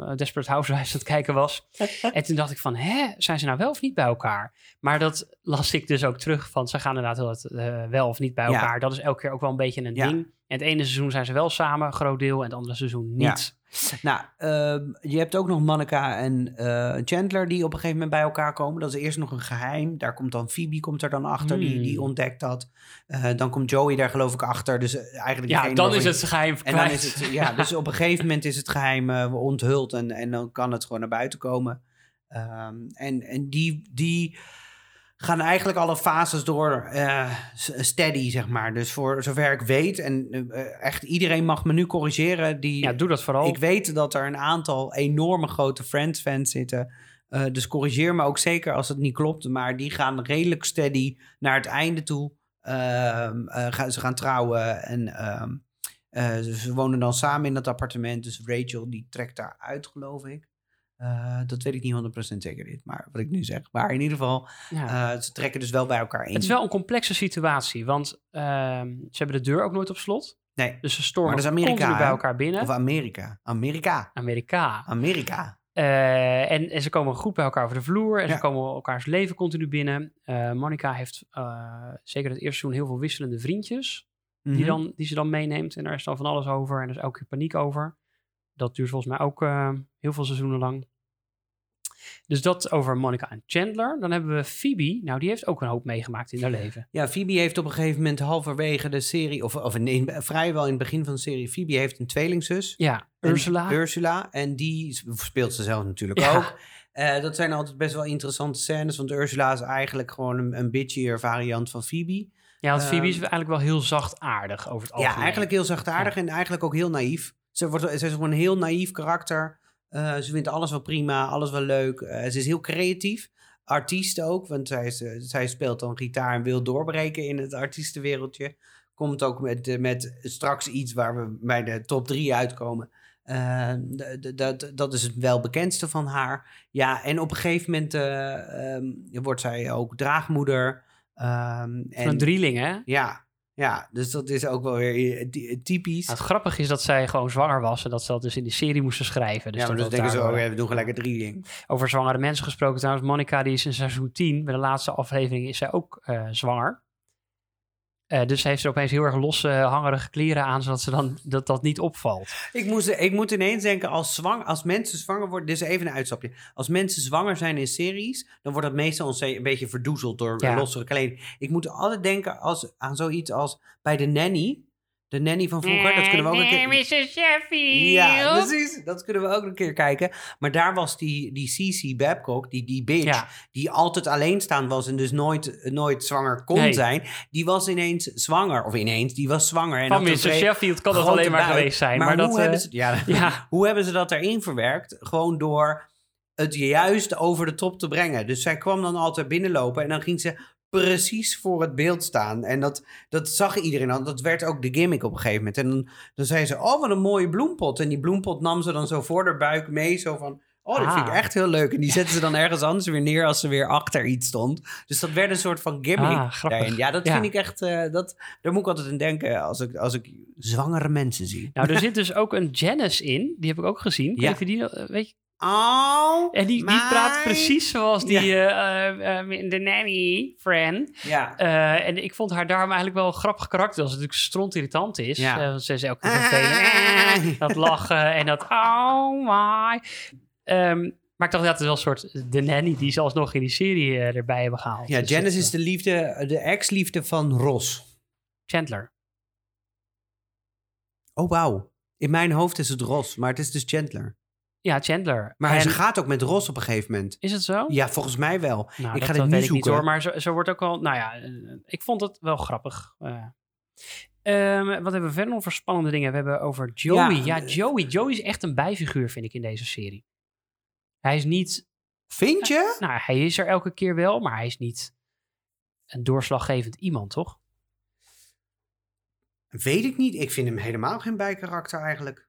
eh, Desperate Housewives aan het kijken was. en toen dacht ik van, hè, zijn ze nou wel of niet bij elkaar? Maar dat las ik dus ook terug van, ze gaan inderdaad wel, eh, wel of niet bij Ja. elkaar. Dat is elke keer ook wel een beetje een Ja. ding. En het ene seizoen zijn ze wel samen, een groot deel, en het andere seizoen Ja. Nou, ehm, je hebt ook nog Monica en eh, Chandler die op een gegeven moment bij elkaar komen. Dat is eerst nog een geheim. Daar komt dan Phoebe komt er dan achter, die, Hmm. die ontdekt dat. Eh, dan komt Joey daar geloof ik achter. Dus eh, eigenlijk Ja, dan is het geheim En dan is het, ja, dus op een gegeven moment is het geheim eh, onthuld en, en dan kan het gewoon naar buiten komen. Ehm, en en die, die gaan eigenlijk alle fases door eh, steady, zeg maar. Dus voor zover ik weet, en eh, echt iedereen mag me nu corrigeren, die, Ja, doe dat vooral. ik weet dat er een aantal enorme grote Friends-fans zitten. Eh, dus corrigeer me ook zeker als het niet klopt. Maar die gaan redelijk steady naar het einde toe. Ehm, eh, gaan, ze gaan trouwen en ehm, eh, ze wonen dan samen in dat appartement. Dus Rachel die trekt daar uit, geloof ik. Eh, dat weet ik niet 100% zeker dit, maar wat ik nu zeg. Maar in ieder geval, Ja. eh, ze trekken dus wel bij elkaar in. Het is wel een complexe situatie, want ehm, ze hebben de deur ook nooit op slot. Nee, Dus ze stormen Maar dat is Amerika, continu bij elkaar binnen. of Amerika. Amerika. Amerika. Amerika. Eh, en, en ze komen goed bij elkaar over de vloer. En Ja. ze komen elkaars leven continu binnen. Monica heeft zeker het eerste seizoen heel veel wisselende vriendjes. Die, Mhm. dan, die ze dan meeneemt. En daar is dan van alles over. En er is elke keer paniek over. Dat duurt volgens mij ook eh, heel veel seizoenen lang. Dus dat over Monica en Chandler. Dan hebben we Phoebe. Nou, die heeft ook een hoop meegemaakt in haar leven. Ja, Phoebe heeft op een gegeven moment halverwege de serie, of, of vrijwel in het begin van de serie, Phoebe heeft een tweelingzus. Ja, En- Ursula. Ursula. En die speelt ze zelf natuurlijk Ja. ook. Eh, dat zijn altijd best wel interessante scènes, want Ursula is eigenlijk gewoon een, een bitchier variant van Phoebe. Ja, want Phoebe is Ehm, eigenlijk wel heel zachtaardig over het algemeen. Ja, eigenlijk heel zachtaardig en eigenlijk ook heel naïef. Ze, wordt, ze is gewoon een heel naïef karakter. Eh, ze vindt alles wel prima, alles wel leuk. Eh, ze is heel creatief. Artiest ook, want zij, is, eh, zij speelt dan gitaar en wil doorbreken in het artiestenwereldje. Komt ook met, met straks iets waar we bij de top drie uitkomen. D- dat, dat is het wel bekendste van haar. Ja, en op een gegeven moment eh, ehm, wordt zij ook draagmoeder. Ehm, Van en, een drieling, hè? ja, ja, dus dat is ook wel weer eh, ty- typisch. Nou, het grappige is dat zij gewoon zwanger was en dat ze dat dus in de serie moesten schrijven. Dus ja, maar dan denken ze, oh, we doen gelijk een drieling. Over zwangere mensen gesproken trouwens. Monica die is in seizoen 10, bij de laatste aflevering is zij ook eh, zwanger. Eh, dus ze heeft er opeens heel erg losse, hangerige kleren aan, zodat ze dan, dat, dat niet opvalt. Ik, moest, ik moet ineens denken, als, zwang, als mensen zwanger worden... Dit is even een uitstapje. Als mensen zwanger zijn in series... dan wordt dat meestal een, een beetje verdoezeld door Ja. lossere kleding. Ik moet altijd denken als, aan zoiets als bij de nanny. De nanny van vroeger, dat kunnen we ook een keer... Mrs. Sheffield. Ja, precies. Dat kunnen we ook een keer kijken. Maar daar was die, die Cici Babcock, die, die bitch, Ja. die altijd alleenstaand was en dus nooit, nooit zwanger kon Nee. zijn. Die was ineens zwanger. Of ineens, die was zwanger. En Van had een Mr. vre- Sheffield kan dat alleen maar buik. geweest zijn. Maar, Maar, dat, hoe, eh, hebben ze, ja, ja. hoe hebben ze dat erin verwerkt? Gewoon door het juist over de top te brengen. Dus zij kwam dan altijd binnenlopen en dan ging ze precies voor het beeld staan. En dat, dat zag iedereen al. Dat werd ook de gimmick op een gegeven moment. En dan, dan zei ze, oh, wat een mooie bloempot. En die bloempot nam ze dan zo voor de buik mee. Zo van, oh, dat vind ik Ah. echt heel leuk. En die zetten ze dan ergens anders weer neer als ze weer achter iets stond. Dus dat werd een soort van gimmick. Ah. Ja, dat Ja. vind ik echt... eh, dat, daar moet ik altijd aan denken als ik, als ik zwangere mensen zie. Nou, er zit dus ook een Janice in. Die heb ik ook gezien. Ja. Even die, eh, weet je, Oh, en die, die praat precies zoals die eh, eh, eh, de nanny friend. Ja. En ik vond haar daarom eigenlijk wel een grappig karakter. Als het natuurlijk stront irritant is. Ja. Want ze is elke keer. Ah. dat lachen en dat oh my. Ehm, maar ik dacht dat het wel een soort de nanny die ze alsnog in die serie erbij hebben gehaald. Ja, Dus Janice dat, is de liefde, de ex-liefde van Ross. Chandler. Oh, wauw. In mijn hoofd is het Ross, maar het is dus Chandler. Ja, Chandler. Maar hij En- gaat ook met Ross op een gegeven moment. Is het zo? Ja, volgens mij wel. Nou, ik dat, ga ik niet zoeken. hoor. Maar zo, zo wordt ook wel... Nou ja, eh, ik vond het wel grappig. Eh, ehm, wat hebben we verder nog voor spannende dingen? We hebben over Joey. Ja, Ja, eh, Joey. Joey is echt een bijfiguur, vind ik, in deze serie. Hij is niet... Vind je? Nou, hij is er elke keer wel, maar hij is niet een doorslaggevend iemand, toch? Weet ik niet. Ik vind hem helemaal geen bijkarakter eigenlijk.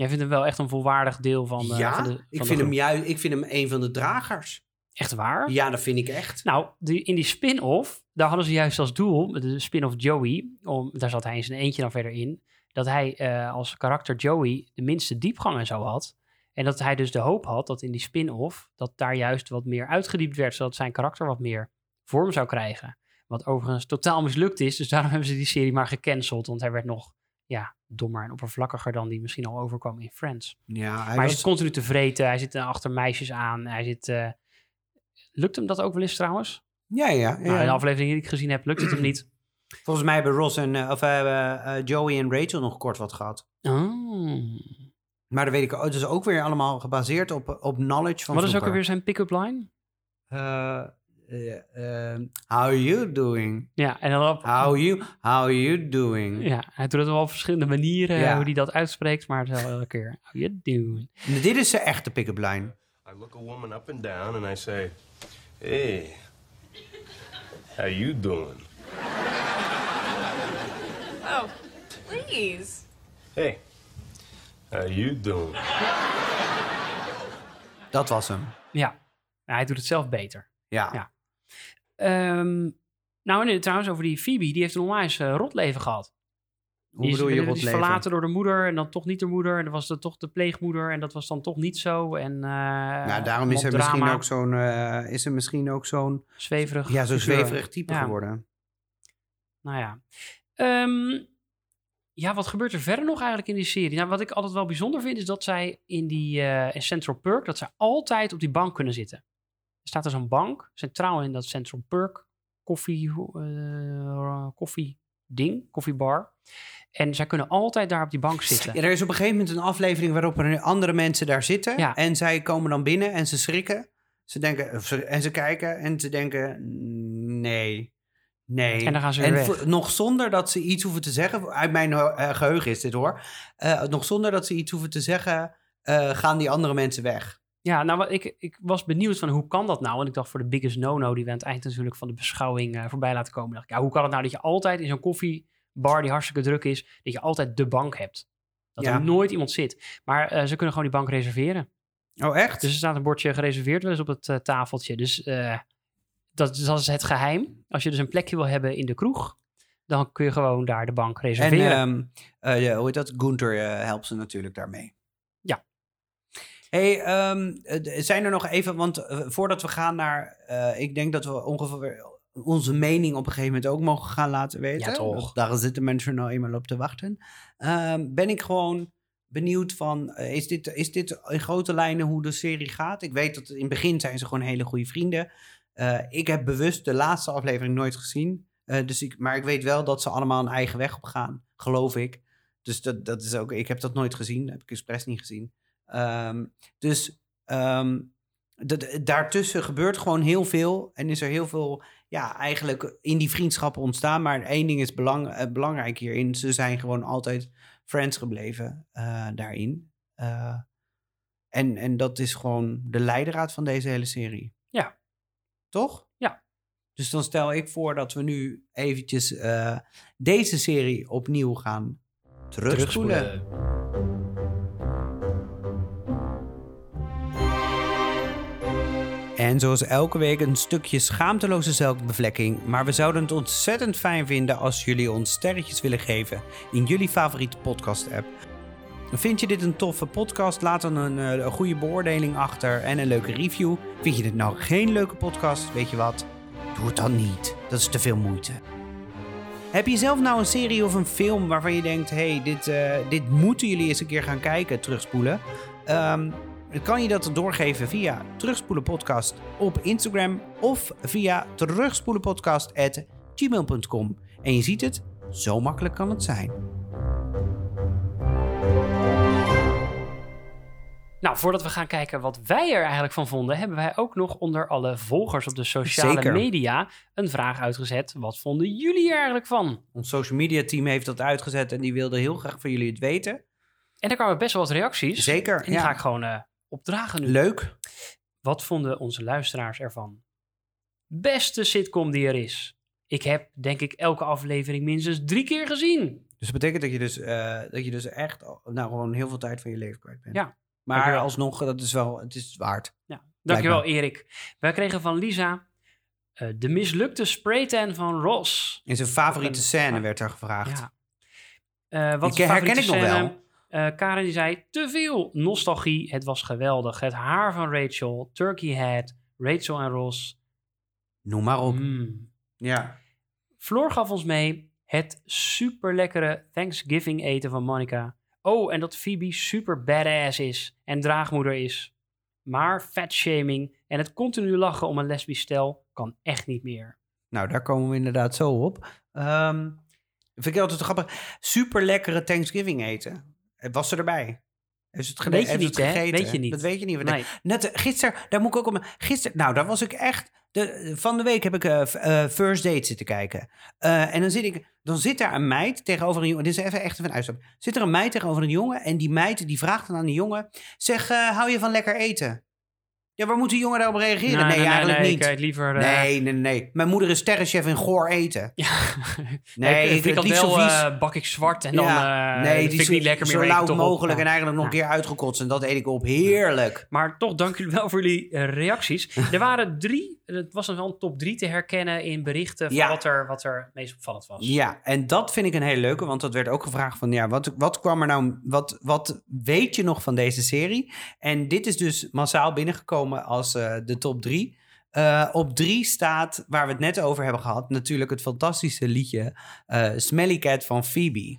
Jij vindt hem wel echt een volwaardig deel van, eh, ja, van de ik, de vind hem juist, ik vind hem een van de dragers. Echt waar? Ja, dat vind ik echt. Nou, die, in die spin-off, daar hadden ze juist als doel, de spin-off Joey, om, daar zat hij in zijn eentje dan verder in, dat hij eh, als karakter Joey de minste diepgang en zo had. En dat hij dus de hoop had dat in die spin-off, dat daar juist wat meer uitgediept werd, zodat zijn karakter wat meer vorm zou krijgen. Wat overigens totaal mislukt is, dus daarom hebben ze die serie maar gecanceld, want hij werd nog ja, dommer en oppervlakkiger dan die misschien al overkwam in Friends. Ja, hij maar hij was- zit continu te vreten, hij zit eh, achter meisjes aan, hij zit... eh, lukt hem dat ook wel eens trouwens? ja, ja. ja. Nou, in de aflevering die ik gezien heb, lukt het hem niet. Volgens mij hebben Ross en eh, of hebben Joey en Rachel nog kort wat gehad. Oh. Maar dat weet ik ook. Het is ook weer allemaal gebaseerd op, op knowledge van Wat is ook alweer zijn pick-up line? Eh, eh, eh, how you doing? Ja, en dan op... How you, how you doing? Ja, hij doet het wel op verschillende manieren, Ja. hoe hij dat uitspreekt, maar het is wel elke keer, how you doing? Dit is zijn echte pick-up line. I look a woman up and down and I say, Hey, how you doing? Oh, please. Hey, how you doing? Dat was hem. Ja, Ja, hij doet het zelf beter. Ja. Ja. Ehm, nou, en trouwens, over die Phoebe, die heeft een onwijs eh, rotleven gehad. Hoe die is, bedoel je die rot is verlaten door de moeder en dan toch niet de moeder. En dan was het toch de pleegmoeder en dat was dan toch niet zo. En, eh Nou, daarom is er misschien ook zo'n, eh, is er misschien ook zo'n, zweverig. ja, zo'n zweverig type Ja. geworden. Nou ja. Ehm, ja, wat gebeurt er verder nog eigenlijk in die serie? Nou, wat ik altijd wel bijzonder vind, is dat zij in die in Central Perk, dat zij altijd op die bank kunnen zitten. Er staat er zo'n bank, centraal in dat Central Perk koffie, eh, koffie ding, koffiebar. En zij kunnen altijd daar op die bank zitten. Ja, er is op een gegeven moment een aflevering waarop er andere mensen daar zitten. Ja. En zij komen dan binnen en ze schrikken. Ze denken, ze- en ze kijken en ze denken, nee, Nee. En dan gaan ze weer weg. nog zonder dat ze iets hoeven te zeggen. Uit mijn eh, geheugen is dit hoor. Eh, nog zonder dat ze iets hoeven te zeggen. gaan die andere mensen weg. Ja, nou, ik, ik was benieuwd van hoe kan dat nou? En ik dacht voor de biggest no-no, die we aan het eind natuurlijk van de beschouwing eh, voorbij laten komen. dacht ik, ja, hoe kan het nou dat je altijd in zo'n koffiebar die hartstikke druk is, dat je altijd de bank hebt? Dat Ja. er nooit iemand zit. Maar eh, ze kunnen gewoon die bank reserveren. Oh, echt? Dus er staat een bordje gereserveerd wel eens op het eh, tafeltje. Dus dat, is- dat is het geheim. Als je dus een plekje wil hebben in de kroeg, dan kun je gewoon daar de bank en reserveren. ehm, eh, ja, hoe heet dat? Gunther helpt ze natuurlijk daarmee. Hey, ehm, eh, zijn er nog even, want eh, voordat we gaan naar, eh, ik denk dat we ongeveer onze mening op een gegeven moment ook mogen gaan laten weten. Ja, toch. Daar zitten mensen nou eenmaal op te wachten. Ehm, ben ik gewoon benieuwd van, is, dit, is dit in grote lijnen hoe de serie gaat? Ik weet dat in het begin zijn ze gewoon hele goede vrienden. Eh, ik heb bewust de laatste aflevering nooit gezien. Dus ik, maar ik weet wel dat ze allemaal een eigen weg op gaan, geloof ik. Dus dat, dat is ook, ik heb dat nooit gezien, heb ik expres niet gezien. Ehm, dus ehm, daartussen gebeurt gewoon heel veel. En is er heel veel, ja, eigenlijk in die vriendschappen ontstaan. Maar één ding is belang, eh, belangrijk hierin. Ze zijn gewoon altijd friends gebleven eh, daarin. Eh, en, en dat is gewoon de leidraad van deze hele serie. Ja. Toch? Ja. Dus dan stel ik voor dat we nu eventjes eh, deze serie opnieuw gaan terugspoelen. En zoals elke week een stukje schaamteloze zelfbevlekking. Maar we zouden het ontzettend fijn vinden als jullie ons sterretjes willen geven in jullie favoriete podcast-app. Vind je dit een toffe podcast? Laat dan een, eh, een goede beoordeling achter en een leuke review. Vind je dit nou geen leuke podcast? Weet je wat? Doe het dan niet. Dat is te veel moeite. Heb je zelf nou een serie of een film waarvan je denkt: hey, dit, eh, dit moeten jullie eens een keer gaan kijken, terugspoelen? Ehm, dan kan je dat doorgeven via Terugspoelen Podcast op Instagram of via terugspoelenpodcast.gmail.com. En je ziet het, zo makkelijk kan het zijn. Nou, voordat we gaan kijken wat wij er eigenlijk van vonden, hebben wij ook nog onder alle volgers op de sociale Zeker. media een vraag uitgezet. Wat vonden jullie er eigenlijk van? Ons social media team heeft dat uitgezet en die wilde heel graag van jullie het weten. En daar kwamen best wel wat reacties. Zeker, En die ja. ga ik gewoon eh, opdragen nu. Leuk. Wat vonden onze luisteraars ervan? Beste sitcom die er is. Ik heb, denk ik, elke aflevering minstens drie keer gezien. Dus dat betekent dat je dus, eh, dat je dus echt nou, gewoon heel veel tijd van je leven kwijt bent. Ja. Maar Dankjewel. alsnog, dat is wel, het is waard. Ja. Dankjewel, Blijkbaar. Erik. Wij kregen van Lisa eh, de mislukte spraytan van Ross. In zijn favoriete scène werd er gevraagd. Ja. Eh, wat de herken ik nog wel. Eh, Karen die zei, te veel nostalgie. Het was geweldig. Het haar van Rachel, Turkey Head, Rachel en Ross. Noem maar op. Mm. Ja. Floor gaf ons mee het super lekkere Thanksgiving eten van Monica. Oh, en dat Phoebe super badass is en draagmoeder is. Maar fatshaming en het continu lachen om een lesbisch stel kan echt niet meer. Nou, daar komen we inderdaad zo op. Ehm vind ik altijd grappig. Super lekkere Thanksgiving eten. Was ze erbij? Ze het, gede- Weet je niet, het hè? gegeten? Weet je niet. Dat weet je niet. Nee. Net eh, gisteren, daar moet ik ook om. Gisteren, nou, daar was ik echt. De, van de week heb ik eh, eh, First Date zitten kijken. Eh, en dan zit ik, dan zit daar een meid tegenover een jongen. Dit is even echt even een uitstap. Zit er een meid tegenover een jongen en die meid die vraagt dan aan die jongen: zeg, eh, hou je van lekker eten? Ja, waar moet die jongen daarop reageren? Nee, eigenlijk nee, niet. Ik liever... eh, Nee, nee, nee. Mijn moeder is sterrenchef in goor eten. Ja. Nee, ik, ik- vind dat niet zo eh, bak ik zwart en dan eh, nee, die vind ik niet lekker meer. zo lauw op. mogelijk en eigenlijk nog een keer uitgekotst. En dat eet ik op. Heerlijk. Maar toch, dank jullie wel voor jullie eh, reacties. er waren drie, het was dan wel een top drie te herkennen in berichten van Ja. wat, er, wat er meest opvallend was. Ja, en dat vind ik een hele leuke. Want dat werd ook gevraagd van... Ja, wat, wat kwam er nou... Wat, wat weet je nog van deze serie? En dit is dus massaal binnengekomen als eh, de top drie. Eh, op drie staat, waar we het net over hebben gehad... natuurlijk het fantastische liedje... eh, Smelly Cat van Phoebe.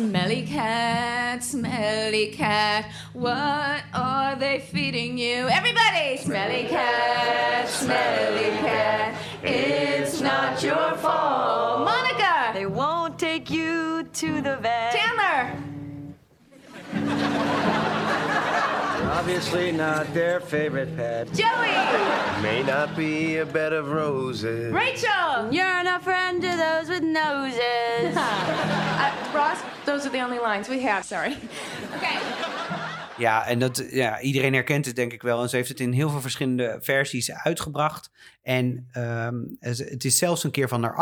Smelly cat, smelly cat, what are they feeding you? Everybody! Smelly cat, smelly cat, it's not your fault. Monica! They won't take you to the vet. Chandler! Obviously not their favorite pet. Joey! May not be a bed of roses. Rachel! You're not friend to those with noses. Uh, Ross, those are the only lines we have, sorry. Okay. Ja, en dat, ja, iedereen herkent het denk ik wel. En ze heeft het in heel veel verschillende versies uitgebracht. En ehm, ze- het is zelfs een keer van haar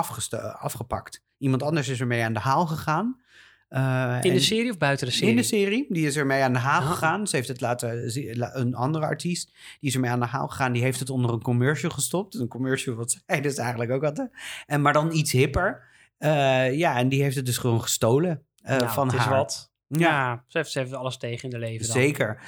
afgepakt. Iemand anders is ermee aan de haal gegaan. Eh, In de serie of buiten de serie? In de serie. Die is ermee aan de haal Ah. gegaan. Ze heeft het laten Een andere artiest. Die is ermee aan de haal gegaan. Die heeft het onder een commercial gestopt. Een commercial wat zij dus eigenlijk ook hadden. En, maar dan iets hipper. Eh, ja, en die heeft het dus gewoon gestolen Nou, van haar. wat. Ja, ze, heeft, ze heeft alles tegen in de leven dan. Zeker.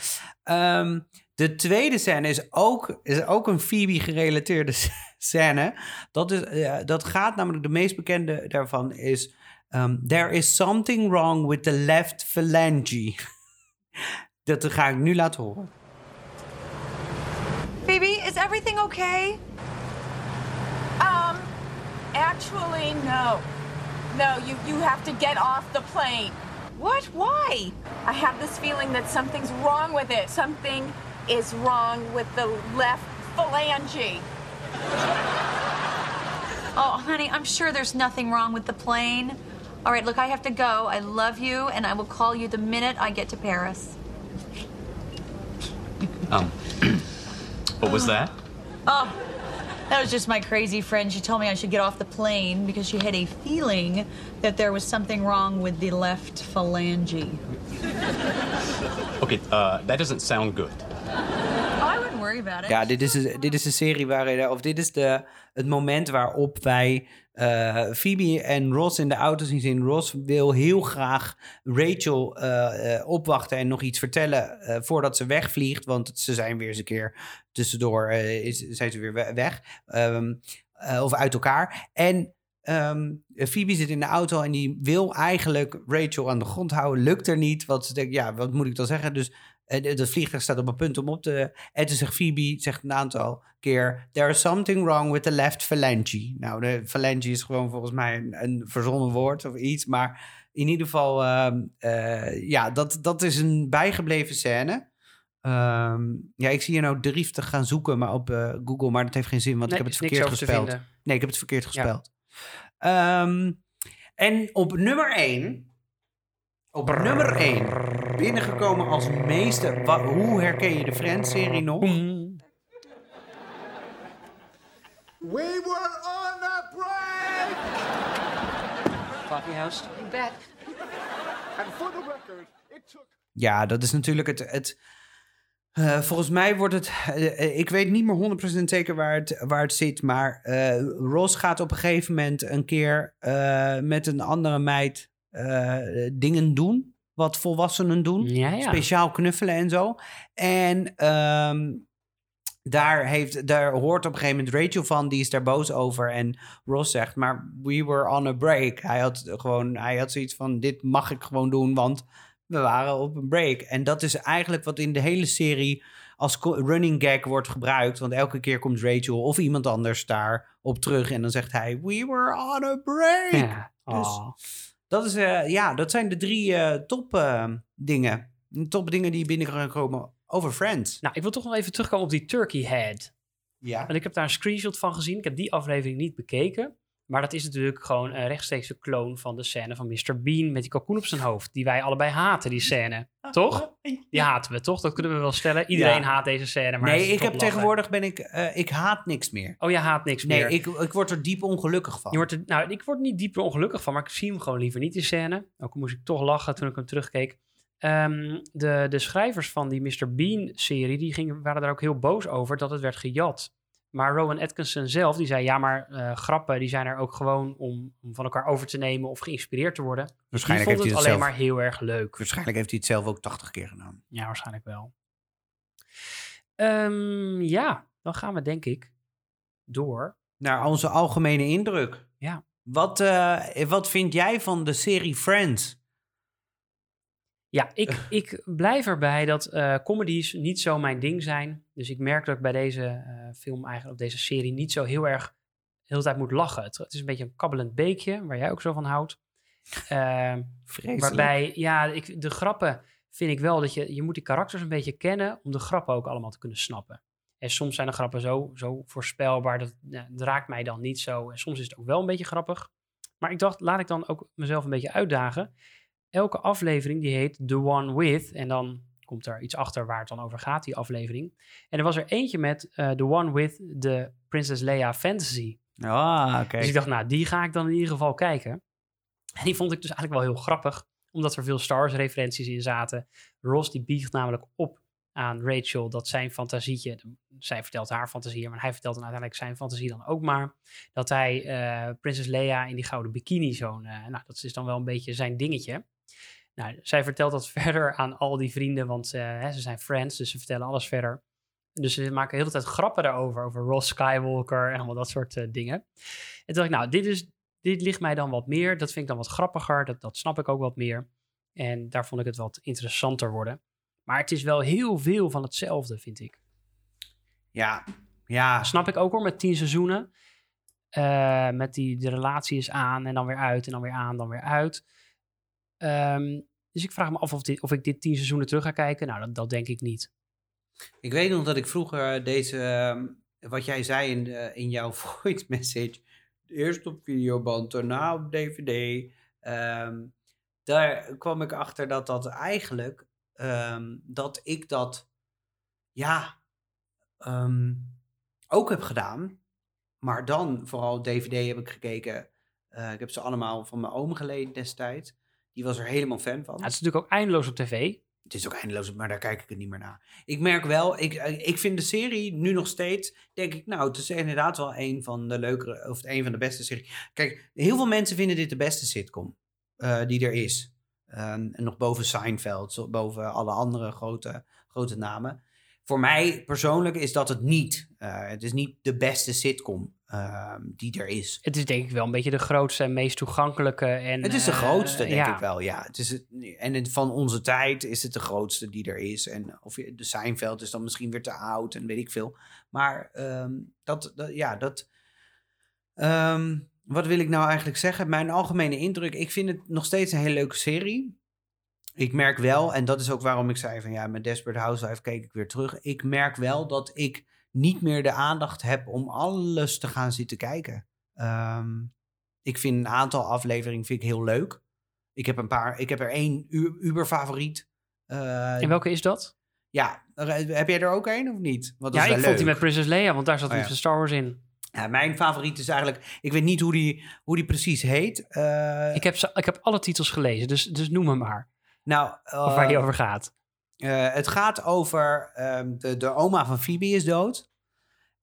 Ehm, de tweede scène is ook, is ook een Phoebe-gerelateerde scène. Dat, is, dat gaat namelijk, de meest bekende daarvan is... ehm, There is something wrong with the left phalange. dat ga ik nu laten horen. Phoebe, is everything okay? Um, actually, no. No, you, you have to get off the plane. What? Why? I have this feeling that something's wrong with it. Something is wrong with the left phalange. Oh, honey, I'm sure there's nothing wrong with the plane. All right, look, I have to go. I love you, and I will call you the minute I get to Paris. Um, what was that? Oh, that was just my crazy friend. She told me I should get off the plane because she had a feeling that there was something wrong with the left phalange. Okay, uh, that doesn't sound good. Oh, I wouldn't worry about it. Ja, dit is, een- dit is de serie waarin, of dit is de, het moment waarop wij eh, Phoebe en Ross in de auto zien zitten. Ross wil heel graag Rachel eh, eh, opwachten en nog iets vertellen voordat ze wegvliegt. Want ze zijn weer eens een keer tussendoor, is, zijn ze weer we- weg. Ehm, eh, of uit elkaar. En ehm, Phoebe zit in de auto en die wil eigenlijk Rachel aan de grond houden. Lukt er niet, want ze denkt, ja, wat moet ik dan zeggen? Dus eh, dat vliegtuig staat op een punt om op te... En toen zegt Phoebe, zegt een aantal keer... There is something wrong with the left phalange. Nou, de phalange is gewoon volgens mij een, een verzonnen woord of iets. Maar in ieder geval, ehm, eh, ja, dat, dat is een bijgebleven scène. Ehm, ja, ik zie je nou driftig gaan zoeken maar op eh, Google, maar dat heeft geen zin, want Nee, ik heb het verkeerd gespeld. Nee, ik heb het verkeerd Ja. gespeld. Ehm, en op nummer 1, op nummer 1, binnengekomen als meeste. wa- hoe herken je de Friends-serie nog? We were on a break! Coffee House. You bet. And for the record, it took Ja, dat is natuurlijk het. het eh, volgens mij wordt het. eh, eh, ik weet niet meer 100% zeker waar het, waar het zit. Maar eh, Ross gaat op een gegeven moment een keer eh, met een andere meid eh, dingen doen. Wat volwassenen doen. Ja, ja. Speciaal knuffelen en zo. En ehm, daar, heeft, daar hoort op een gegeven moment Rachel van. Die is daar boos over. En Ross zegt, maar we were on a break. Hij had gewoon, hij had zoiets van, dit mag ik gewoon doen, want we waren op een break. En dat is eigenlijk wat in de hele serie als running gag wordt gebruikt. Want elke keer komt Rachel of iemand anders daar op terug. En dan zegt hij, we were on a break. Ja. Dus Oh. Dat, is, eh, ja, dat zijn de drie eh, top eh, dingen. Top dingen die binnen gaan komen over Friends. Nou, ik wil toch nog even terugkomen op die Turkey Head. Ja. Want ik heb daar een screenshot van gezien. Ik heb die aflevering niet bekeken. Maar dat is natuurlijk gewoon een rechtstreekse kloon van de scène van Mr. Bean met die kalkoen op zijn hoofd. Die wij allebei haten, die scène. Toch? Die haten we, toch? Dat kunnen we wel stellen. Iedereen Ja. haat deze scène. Maar nee, ik heb tegenwoordig ben ik, eh, ik haat niks meer. Oh, je haat niks Nee, meer. ik, ik word er diep ongelukkig van. Je wordt er, nou, ik word niet dieper ongelukkig van, maar ik zie hem gewoon liever niet, die scène. Ook moest ik toch lachen toen ik hem terugkeek. Ehm, de, de schrijvers van die Mr. Bean-serie, die gingen, waren daar ook heel boos over dat het werd gejat. Maar Rowan Atkinson zelf, die zei, ja, maar eh, grappen, die zijn er ook gewoon om, om van elkaar over te nemen of geïnspireerd te worden. Waarschijnlijk die vond heeft het hij alleen het maar heel erg leuk. Waarschijnlijk heeft hij het zelf ook 80 keer gedaan. Ja, waarschijnlijk wel. Ehm, ja, dan gaan we denk ik door. Naar onze algemene indruk. Ja. Wat, eh, wat vind jij van de serie Friends? Ja, ik, ik blijf erbij dat eh, comedies niet zo mijn ding zijn. Dus ik merk dat ik bij deze eh, film eigenlijk, of deze serie, niet zo heel erg de hele tijd moet lachen. Het, het is een beetje een kabbelend beekje, waar jij ook zo van houdt. Vreselijk. waarbij, ja, ik, de grappen vind ik wel dat je, je moet die karakters een beetje kennen om de grappen ook allemaal te kunnen snappen. En soms zijn de grappen zo, zo voorspelbaar, dat, dat raakt mij dan niet zo. En soms is het ook wel een beetje grappig. Maar ik dacht, laat ik dan ook mezelf een beetje uitdagen. Elke aflevering die heet The One With. En dan komt er iets achter waar het dan over gaat, die aflevering. En er was er eentje met eh, The One With the Princess Leia Fantasy. Ah, oké. Dus ik dacht, nou, die ga ik dan in ieder geval kijken. En die vond ik dus eigenlijk wel heel grappig, omdat er veel Star Wars-referenties in zaten. Ross die biegt namelijk op aan Rachel dat zijn fantasietje, zij vertelt haar fantasie, maar hij vertelt dan uiteindelijk zijn fantasie dan ook maar, dat hij eh Prinses Leia in die gouden bikini zo'n, eh, nou, dat is dan wel een beetje zijn dingetje. Nou, zij vertelt dat verder aan al die vrienden, want hè, ze zijn friends, dus ze vertellen alles verder. Dus ze maken de hele tijd grappen daarover, over Ross Skywalker en allemaal dat soort eh, dingen. En toen dacht ik, nou, dit, is, dit ligt mij dan wat meer. Dat vind ik dan wat grappiger, dat, dat snap ik ook wat meer. En daar vond ik het wat interessanter worden. Maar het is wel heel veel van hetzelfde, vind ik. Ja, ja. Snap ik ook hoor, met tien seizoenen. Eh, met die de relatie is aan en dan weer uit en dan weer aan, dan weer uit. Ehm, dus ik vraag me af of, of ik dit tien seizoenen terug ga kijken. Nou, dat, dat denk ik niet. Ik weet nog dat ik vroeger deze, ehm, wat jij zei in, de- in jouw voice message, eerst op videoband, daarna op DVD. ehm, daar kwam ik achter dat dat eigenlijk, dat ik dat, ja, ook heb gedaan. Maar dan vooral DVD heb ik gekeken. Eh, ik heb ze allemaal van mijn oom geleend destijds. Die was er helemaal fan van. Ja, het is natuurlijk ook eindeloos op tv. Het is ook eindeloos, maar daar kijk ik het niet meer naar. Ik merk wel, ik, eh, ik vind de serie nu nog steeds, denk ik, nou, het is inderdaad wel een van de leukere, of een van de beste series. Kijk, heel veel mensen vinden dit de beste sitcom eh, die er is. Ehm, en nog boven Seinfeld, boven alle andere grote, grote namen. Voor mij persoonlijk is dat het niet. Eh, het is niet de beste sitcom ehm, die er is. Het is denk ik wel een beetje de grootste en meest toegankelijke. En, Het is de eh, grootste, denk ja. ik wel. Ja, het is het, en het, van onze tijd is het de grootste die er is. En of je, de Seinfeld is dan misschien weer te oud en weet ik veel. Maar ehm, dat, dat, ja, dat. ehm, wat wil ik nou eigenlijk zeggen? Mijn algemene indruk, ik vind het nog steeds een hele leuke serie. Ik merk wel, en dat is ook waarom ik zei van ja, met Desperate Housewife keek ik weer terug. Ik merk wel dat ik niet meer de aandacht heb om alles te gaan zitten kijken. Ehm, ik vind een aantal afleveringen vind ik heel leuk. Ik heb een paar, ik heb er één u- uber favoriet. En welke is dat? Ja, heb jij er ook één of niet? Want Ja, ik vond die met Princess Leia, want daar zat Oh, ja. Star Wars in. Ja, mijn favoriet is eigenlijk, ik weet niet hoe die, hoe die precies heet. Eh, Ik heb, ik heb alle titels gelezen, dus, dus noem hem maar. nou, Of waar die eh, over gaat. Eh, het gaat over ehm, de, de oma van Phoebe is dood.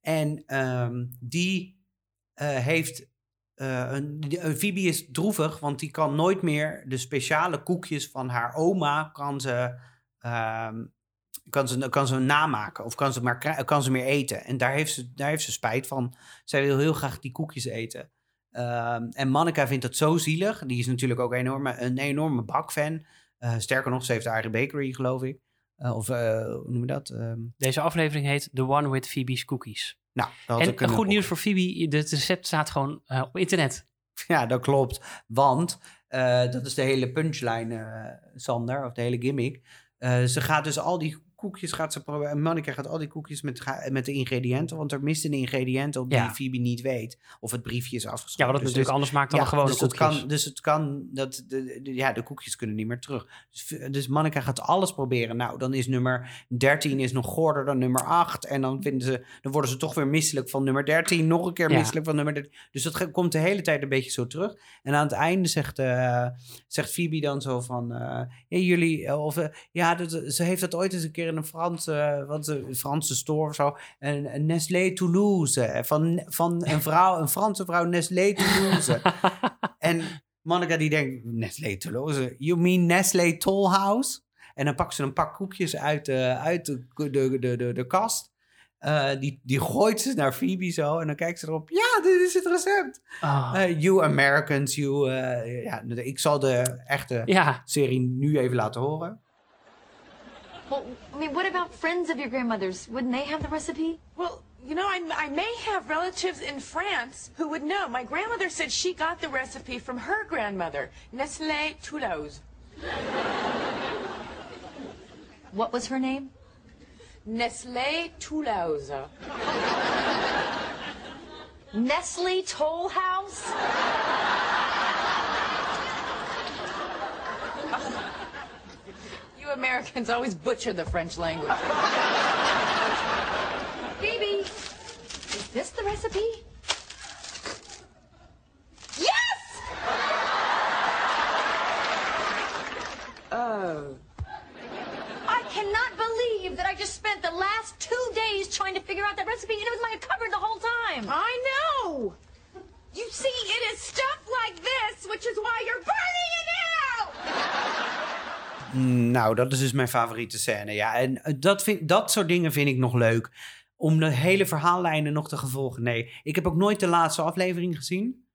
En ehm, die eh, heeft. eh, een, Phoebe is droevig, want die kan nooit meer de speciale koekjes van haar oma. kan ze, ehm, kan ze, kan ze namaken of kan ze, maar, kan ze meer eten. En daar heeft, ze, daar heeft ze spijt van. Zij wil heel graag die koekjes eten. En Monica vindt dat zo zielig. Die is natuurlijk ook enorme, een enorme bakfan. Eh, sterker nog, ze heeft haar eigen bakery, geloof ik. Eh, of eh, hoe noem je dat? Ehm, Deze aflevering heet The One with Phoebe's Cookies. nou, dat En kunnen goed nieuws voor Phoebe, het recept staat gewoon eh, op internet. Ja, dat klopt. Want dat is de hele punchline, Sander, of de hele gimmick. Ze gaat dus al die koekjes, gaat ze proberen. Monica gaat al die koekjes met, met de ingrediënten, want er mist een ingrediënt op die Ja. Phoebe niet weet. Of het briefje is afgeschoten. Ja, wat het Dus natuurlijk anders maakt dan de gewone dus het koekjes. kan, dus het kan, dat, de, de- ja, de koekjes kunnen niet meer terug. Dus, dus Monica gaat alles proberen. Nou, dan is nummer 13 is nog gorder dan nummer 8. En dan, vinden ze, dan worden ze toch weer misselijk van nummer 13. Nog een keer Ja. misselijk van nummer 13. Dus dat komt de hele tijd een beetje zo terug. En aan het einde zegt, eh, zegt Phoebe dan zo van... eh, ja, jullie, eh, of, ja, dat, ze heeft dat ooit eens een keer in een Franse, wat, een Franse store of zo... Een, een Nestlé Toulouse. eh, Van, van een vrouw, een Franse vrouw, Nestlé Toulouse. en Monica die denkt, Nestlé Toulouse? You mean Nestlé Tollhouse? En dan pakt ze een pak koekjes uit de, uit de, de, de, de, de kast. Eh, die, die gooit ze naar Phoebe zo. En dan kijkt ze erop. Ja, dit is het recept. Ah. Eh, you Americans, you... eh, ja, ik zal de echte Ja. serie nu even laten horen. Well, I mean, what about friends of your grandmother's? Wouldn't they have the recipe? Well, you know, I, I may have relatives in France who would know. My grandmother said she got the recipe from her grandmother, Nestlé Toulouse. What was her name? Nestlé Toolhauser. Nestle Toll House? You Americans always butcher the French language. Phoebe, is this the recipe? Yes! Oh. I cannot believe that I just spent the last two days trying to figure out that recipe and it was in my cupboard the whole time. I know! You see, it is stuff like this, which is why you're burning it out! Nou, dat is dus mijn favoriete scène. Ja, en eh, dat, vind, dat soort dingen vind ik nog leuk. Om de hele verhaallijnen nog te gevolgen. Nee, ik heb ook nooit de laatste aflevering gezien.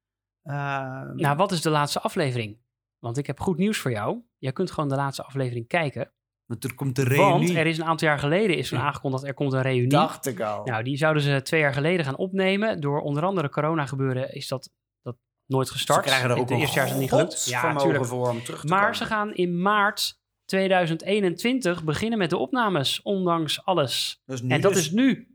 Ehm, Nou, wat is de laatste aflevering? Want ik heb goed nieuws voor jou. Jij kunt gewoon de laatste aflevering kijken. Want er komt de Want reunie. er is een aantal jaar geleden is aangekondigd, er komt een reunie. Dacht ik al. Nou, die zouden ze twee jaar geleden gaan opnemen. Door onder andere corona gebeuren is dat, dat nooit gestart. Ze krijgen er ook Het een eerste jaar is het niet gelukt. godsvermogen tuurlijk. voor om terug te Maar komen. ze gaan in maart 2021 beginnen met de opnames, ondanks alles. Dat en dat is nu.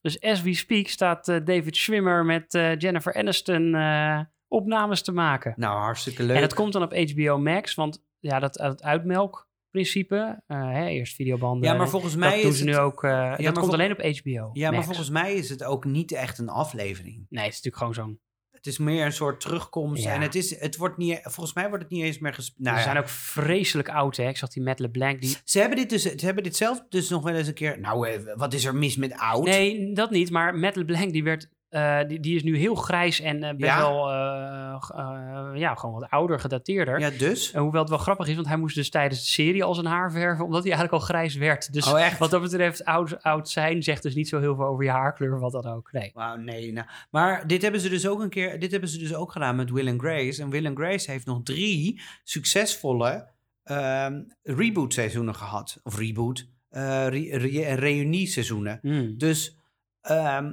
Dus as we speak staat eh, David Schwimmer met eh, Jennifer Aniston eh, opnames te maken. Nou, hartstikke leuk. En dat komt dan op HBO Max, want ja, dat, dat uitmelkprincipe, hè, eerst videobanden. Ja, maar volgens mij dat doen is ze het- nu ook. Ja, dat komt alleen op HBO. Ja, maar volgens mij is het ook niet echt een aflevering. Nee, het is natuurlijk gewoon zo'n. Het is meer een soort terugkomst. Ja. En het, is, het wordt niet, volgens mij wordt het niet eens meer gespeeld. Nou, ze ja. zijn ook vreselijk oud, hè? Ik zag die Matt LeBlanc die. Ze hebben dit dus, ze hebben dit zelf dus nog wel eens een keer. Nou, eh, wat is er mis met oud? Nee, dat niet. Maar Matt LeBlanc die werd. Eh, die, die is nu heel grijs en eh, best Ja? wel. eh, ja, gewoon wat ouder, gedateerder. Ja, dus. En hoewel het wel grappig is, want hij moest dus tijdens de serie al zijn haar verven, omdat hij eigenlijk al grijs werd. Dus Oh, echt? wat dat betreft, oud, oud zijn zegt dus niet zo heel veel over je haarkleur, wat dan ook. Nee. Wauw, nee. Nou. Maar dit hebben ze dus ook een keer. Dit hebben ze dus ook gedaan met Will and Grace. En Will and Grace heeft nog drie succesvolle ehm reboot seizoenen gehad. Of reboot. re, re- reunie-seizoenen. Hmm. Dus. ehm,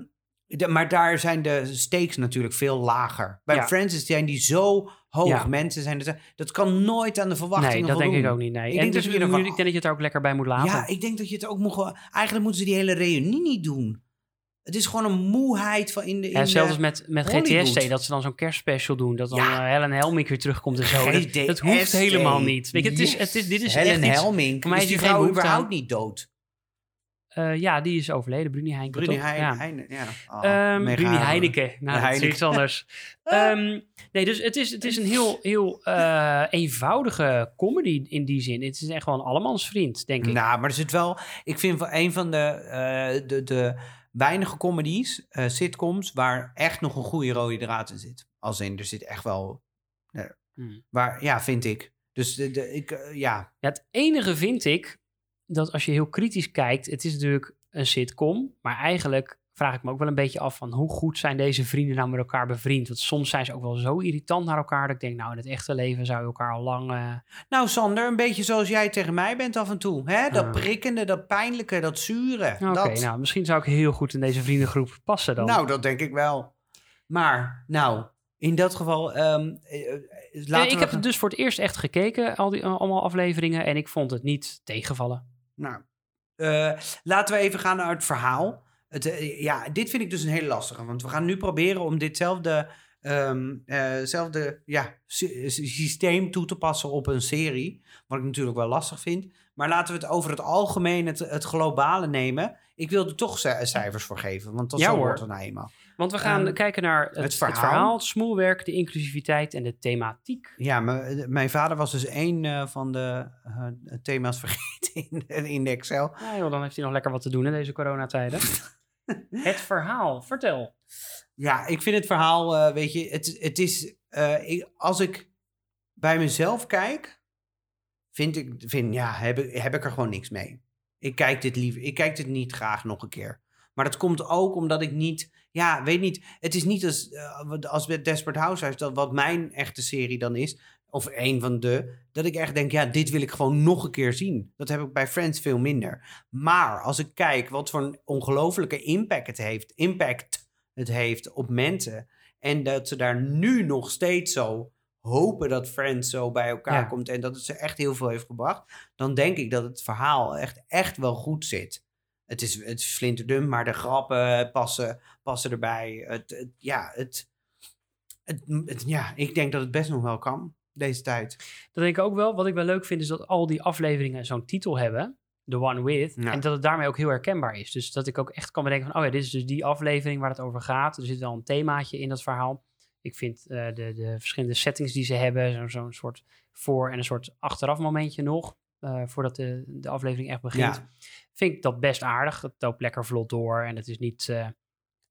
de- maar daar zijn de stakes natuurlijk veel lager. Bij Ja. Friends zijn die zo hoog. Ja. Mensen zijn er. Dat kan nooit aan de verwachtingen Nee, dat voldoen. denk ik ook niet. Nee. Ik en denk dus dat je nu- van- ik denk dat je het er ook lekker bij moet laten. Ja, ik denk dat je het ook moet... Eigenlijk moeten ze die hele reunie niet doen. Het is gewoon een moeheid van in de... In Ja, zelfs de met, met. GTST, dat ze dan zo'n kerstspecial doen. Dat dan Ja. eh, Helen Helmink weer terugkomt en zo. Dat, dat hoeft helemaal niet. Weet je, het is, het is, dit is Helen echt Helmink. Voor mij is die vrouw überhaupt aan. niet dood? Eh, ja, die is overleden. Bruni Heineken. Bruni? Heine, Ja. Heine, ja. Oh, Ehm, Bruni. Heineken. Nou, dat is Heineken. iets anders. Ehm, nee, dus het is, het is een heel, heel eh, eenvoudige comedy in die zin. Het is echt wel een allemansvriend, denk ik. Nou, maar er zit wel... Ik vind wel een van de, eh, de, de weinige comedies, sitcoms, waar echt nog een goede rode draad in zit. Als in, er zit echt wel... Hmm. waar, ja, vind ik. Dus de, de, ik, ja... Ja, het enige vind ik dat als je heel kritisch kijkt, het is natuurlijk een sitcom, maar eigenlijk vraag ik me ook wel een beetje af van hoe goed zijn deze vrienden nou met elkaar bevriend? Want soms zijn ze ook wel zo irritant naar elkaar dat ik denk, nou in het echte leven zou je elkaar al lang... eh, Nou, Sander, een beetje zoals jij tegen mij bent af en toe. Hè? Dat Ah. prikkende, dat pijnlijke, dat zure. Oké, dat. nou misschien zou ik heel goed in deze vriendengroep passen dan. Nou, dat denk ik wel. Maar, nou, in dat geval... Eh, laten ik we heb het dus voor het eerst echt gekeken, al die, allemaal afleveringen, en ik vond het niet tegenvallen. Nou, eh, laten we even gaan naar het verhaal. Het, eh, ja, dit vind ik dus een hele lastige. Want we gaan nu proberen om ditzelfde ehm, eh, zelfde, ja, sy- systeem toe te passen op een serie. Wat ik natuurlijk wel lastig vind. Maar laten we het over het algemeen, het, het globale nemen. Ik wil er toch ci- cijfers voor geven. Want dat Ja, zo hoor. wordt het nou eenmaal. Want we gaan Ehm, kijken naar het, het het verhaal. het smoelwerk, de inclusiviteit en de thematiek. Ja, mijn, mijn vader was dus één eh, van de eh, thema's vergeten in, in de Excel. Nou joh, dan heeft hij nog lekker wat te doen in deze coronatijden. het verhaal, vertel. Ja, ik vind het verhaal, eh, weet je, het, het is, eh, ik, als ik bij mezelf kijk, vind ik, vind, ja, heb ik, heb ik er gewoon niks mee. Ik kijk dit liever, ik kijk dit niet graag nog een keer. Maar dat komt ook omdat ik niet, ja, weet niet, het is niet als, eh, als met Desperate Housewives, dat wat mijn echte serie dan is, of een van de, dat ik echt denk, ja, dit wil ik gewoon nog een keer zien. Dat heb ik bij Friends veel minder. Maar als ik kijk wat voor een ongelofelijke impact het heeft, impact het heeft op mensen. En dat ze daar nu nog steeds zo hopen dat Friends zo bij elkaar Ja. komt en dat het ze echt heel veel heeft gebracht, dan denk ik dat het verhaal echt, echt wel goed zit. Het is, het is flinterdun, maar de grappen passen, passen erbij. Het, het- ja, het, het, het- ja, ik denk dat het best nog wel kan, deze tijd. Dat denk ik ook wel. Wat ik wel leuk vind is dat al die afleveringen zo'n titel hebben. The One With. Ja. En dat het daarmee ook heel herkenbaar is. Dus dat ik ook echt kan bedenken van... Oh ja, dit is dus die aflevering waar het over gaat. Er zit wel een themaatje in dat verhaal. Ik vind eh, de, de verschillende settings die ze hebben... zo- zo'n soort voor- en een soort achteraf momentje nog... eh, voordat de, de aflevering echt begint. Ja. Vind ik dat best aardig. Het loopt lekker vlot door. En het is niet, eh, het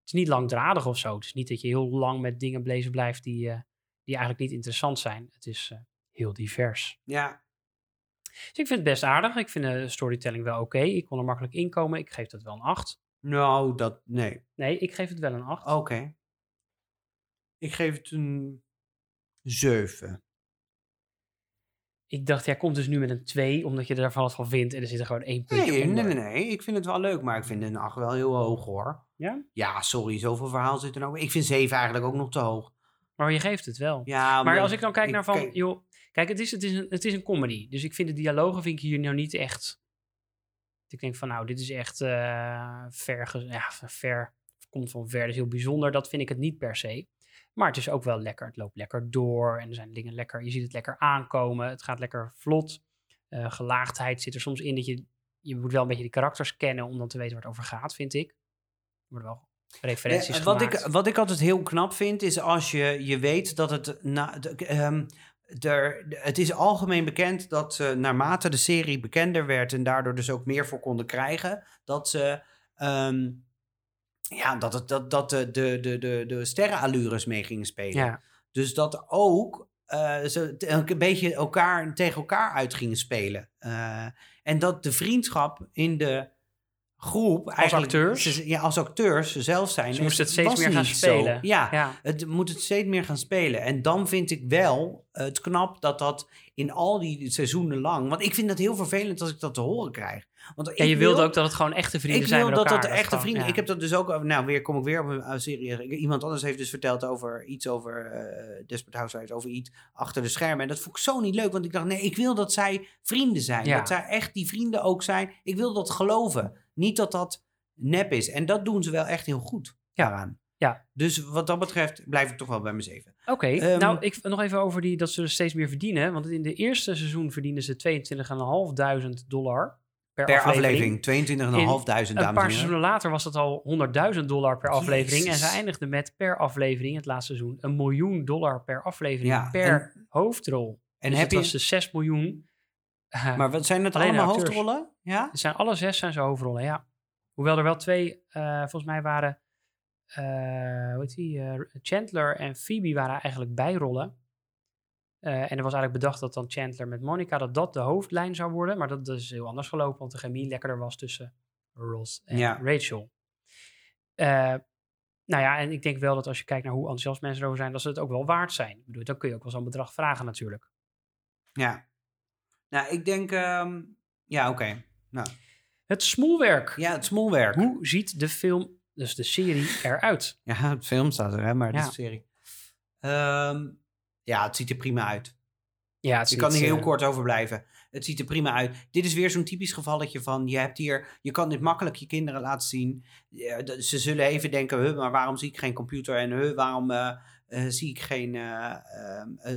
is niet langdradig of zo. Het is niet dat je heel lang met dingen bezig blijft... die, die eigenlijk niet interessant zijn. Het is heel divers. Ja, Dus ik vind het best aardig. Ik vind de storytelling wel oké. Ik kon er makkelijk inkomen. Ik geef dat wel een 8. nou, dat, nee. Nee, ik geef het wel een 8. Oké. Ik geef het een 7. Ik dacht, jij komt dus nu met een 2, omdat je er daarvan wat van vindt. En er zit er gewoon één puntje Nee, nee, onder. nee, nee. Ik vind het wel leuk, maar ik vind een 8 wel heel hoog hoor. Ja? Ja, sorry, zoveel verhaal zit er nou. Ik vind 7 eigenlijk ook nog te hoog. Maar je geeft het wel. Ja, maar als ik dan kijk ik naar van, kijk- joh, kijk, het is, het, is een, het is een comedy. Dus ik vind de dialogen vind ik hier nou niet echt. Ik denk van, nou, dit is echt eh, ver, ja, ver, komt van ver, dat is heel bijzonder. Dat vind ik het niet per se. Maar het is ook wel lekker. Het loopt lekker door en er zijn dingen lekker. Je ziet het lekker aankomen. Het gaat lekker vlot. Eh, gelaagdheid zit er soms in dat je. Je moet wel een beetje die karakters kennen om dan te weten waar het over gaat, vind ik. Er worden wel referenties Eh, wat, gemaakt. ik, wat ik altijd heel knap vind, is als je, je weet dat het... Na, de- ehm, er, het is algemeen bekend dat ze naarmate de serie bekender werd... en daardoor dus ook meer voor konden krijgen... dat ze... ehm, ja, dat, het, dat, dat de, de, de, de, de sterrenallures mee gingen spelen. Ja. Dus dat ook eh, ze een beetje elkaar, tegen elkaar uit gingen spelen. Eh, en dat de vriendschap in de groep... eigenlijk, acteurs? ze- ja, als acteurs zelf zijn. Ze moesten het steeds meer gaan spelen. Ja, Ja. het moet het steeds meer gaan spelen. En dan vind ik wel het knap dat dat in al die seizoenen lang... Want ik vind dat heel vervelend als ik dat te horen krijg. Want Ja, je ik wilde wil- ook dat het gewoon echte vrienden ik zijn wil met dat dat echte gewoon- vrienden. ja. Ik heb dat dus ook. Nou, weer kom ik weer op een uh, serie. Iemand anders heeft dus verteld over iets over eh Desperate Housewives, over iets achter de schermen. En dat vond ik zo niet leuk, want ik dacht, nee, ik wil dat zij vrienden zijn. Ja. Dat zij echt die vrienden ook zijn. Ik wil dat geloven. Niet dat dat nep is. En dat doen ze wel echt heel goed daaraan. Ja. Dus wat dat betreft blijf ik toch wel bij mijn zeven. Oké, Ehm, nou ik nog even over die dat ze er steeds meer verdienen. Want in de eerste seizoen verdienen ze 22.500 dollar per, Per aflevering. aflevering, 22.500, In dames en Een paar seizoenen later was dat al 100.000 dollar per aflevering. En ze eindigden met per aflevering, het laatste seizoen, een miljoen dollar per aflevering Ja, per hoofdrol. en dus heb het je- was de 6 miljoen. eh, Maar wat zijn het allemaal hoofdrollen? Ja? Het zijn alle zes zijn ze hoofdrollen, ja. Hoewel er wel twee, eh, volgens mij waren, eh hoe heet die, Chandler en Phoebe waren eigenlijk bijrollen. Eh, en er was eigenlijk bedacht dat dan Chandler met Monica, dat dat de hoofdlijn zou worden. Maar dat, is heel anders gelopen, want de chemie lekkerder was tussen Ross en Ja. Rachel. Eh, nou ja, en ik denk wel dat als je kijkt naar hoe enthousiast mensen erover zijn, dat ze het ook wel waard zijn. Ik bedoel, dan kun je ook wel zo'n bedrag vragen natuurlijk. Ja. Nou, ik denk... ehm, ja, oké. Nou. Het smoelwerk. Ja, het smoelwerk. Hoe ziet de film, dus de serie, eruit? Ja, het film staat er, hè, maar Ja. een serie. Ehm, ja, het ziet er prima uit. Ja, het Je kan hier heel eh, kort over blijven. Het ziet er prima uit. Dit is weer zo'n typisch gevalletje van... je hebt hier... je kan dit makkelijk je kinderen laten zien. Ze zullen even denken... Huh, maar waarom zie ik geen computer? En huh, waarom eh, eh, zie, ik geen, eh,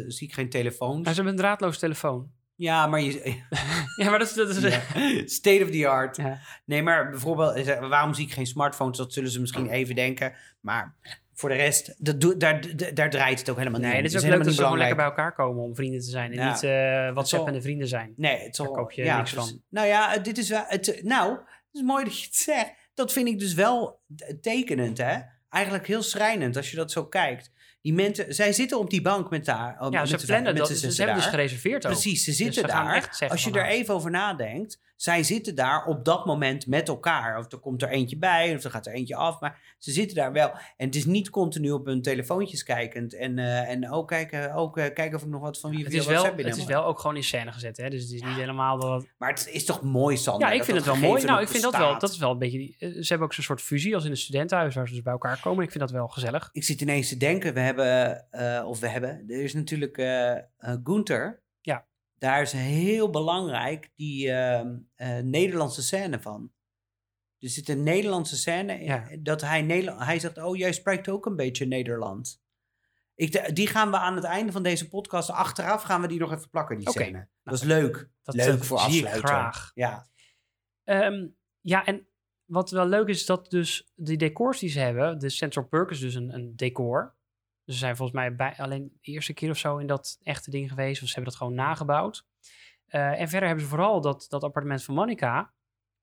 zie ik geen telefoons? Maar ze hebben een draadloos telefoon. Ja, maar je... Ja, maar dat is... Dat is Ja. State of the art. Ja. Nee, maar bijvoorbeeld, waarom zie ik geen smartphones? Dat zullen ze misschien even denken. Maar voor de rest, dat daar, daar draait het ook helemaal niet Nee, het is ook leuk dat ze gewoon lekker bij elkaar komen om vrienden te zijn. En Ja. niet eh WhatsApp en de vrienden zijn. Nee, het zal, Daar koop je ja, niks dus- van. Nou ja, dit is wel... Het, nou, het is mooi dat je het zegt. Dat vind ik dus wel tekenend, hè? Eigenlijk heel schrijnend als je dat zo kijkt. Die mensen, zij zitten op die bank met daar. Ja, met ze plannen met dat. Ze, hebben dus gereserveerd ook. Precies, ze Dus zitten daar. Als je er nou, even over nadenkt, zij zitten daar op dat moment met elkaar. Of er komt er eentje bij, of er gaat er eentje af. Maar ze zitten daar wel. En het is niet continu op hun telefoontjes kijkend. En, eh, en ook kijken, ook eh, kijken of ik nog wat van wie Het is, wel, het is wel ook gewoon in scène gezet. Hè? Dus het is niet helemaal dat... Maar het is toch mooi, Sander? Ja, ik vind het wel mooi. Nou, ik vind dat wel. Dat is wel een beetje... eh, Ze hebben ook zo'n soort fusie als in een studentenhuis waar ze dus bij elkaar komen. Ik vind dat wel gezellig. Ik zit ineens te denken, we hebben of we hebben, er is natuurlijk Gunther. Daar is heel belangrijk die ehm, eh, Nederlandse scène van. Er zit een Nederlandse scène in, Ja. dat hij Nederland, hij zegt, oh jij spreekt ook een beetje Nederland. Ik, die gaan we aan het einde van deze podcast, achteraf gaan we die nog even plakken, die Oké. scène. dat is leuk. dat, leuk eh, voor afsluiten. graag. Ja. Ehm, ja, en wat wel leuk is, dat dus die decors die ze hebben, de Central Perk is dus een, een decor. Dus ze zijn volgens mij bij, alleen de eerste keer of zo in dat echte ding geweest, of ze hebben dat gewoon nagebouwd. Eh, en verder hebben ze vooral dat, dat appartement van Monica.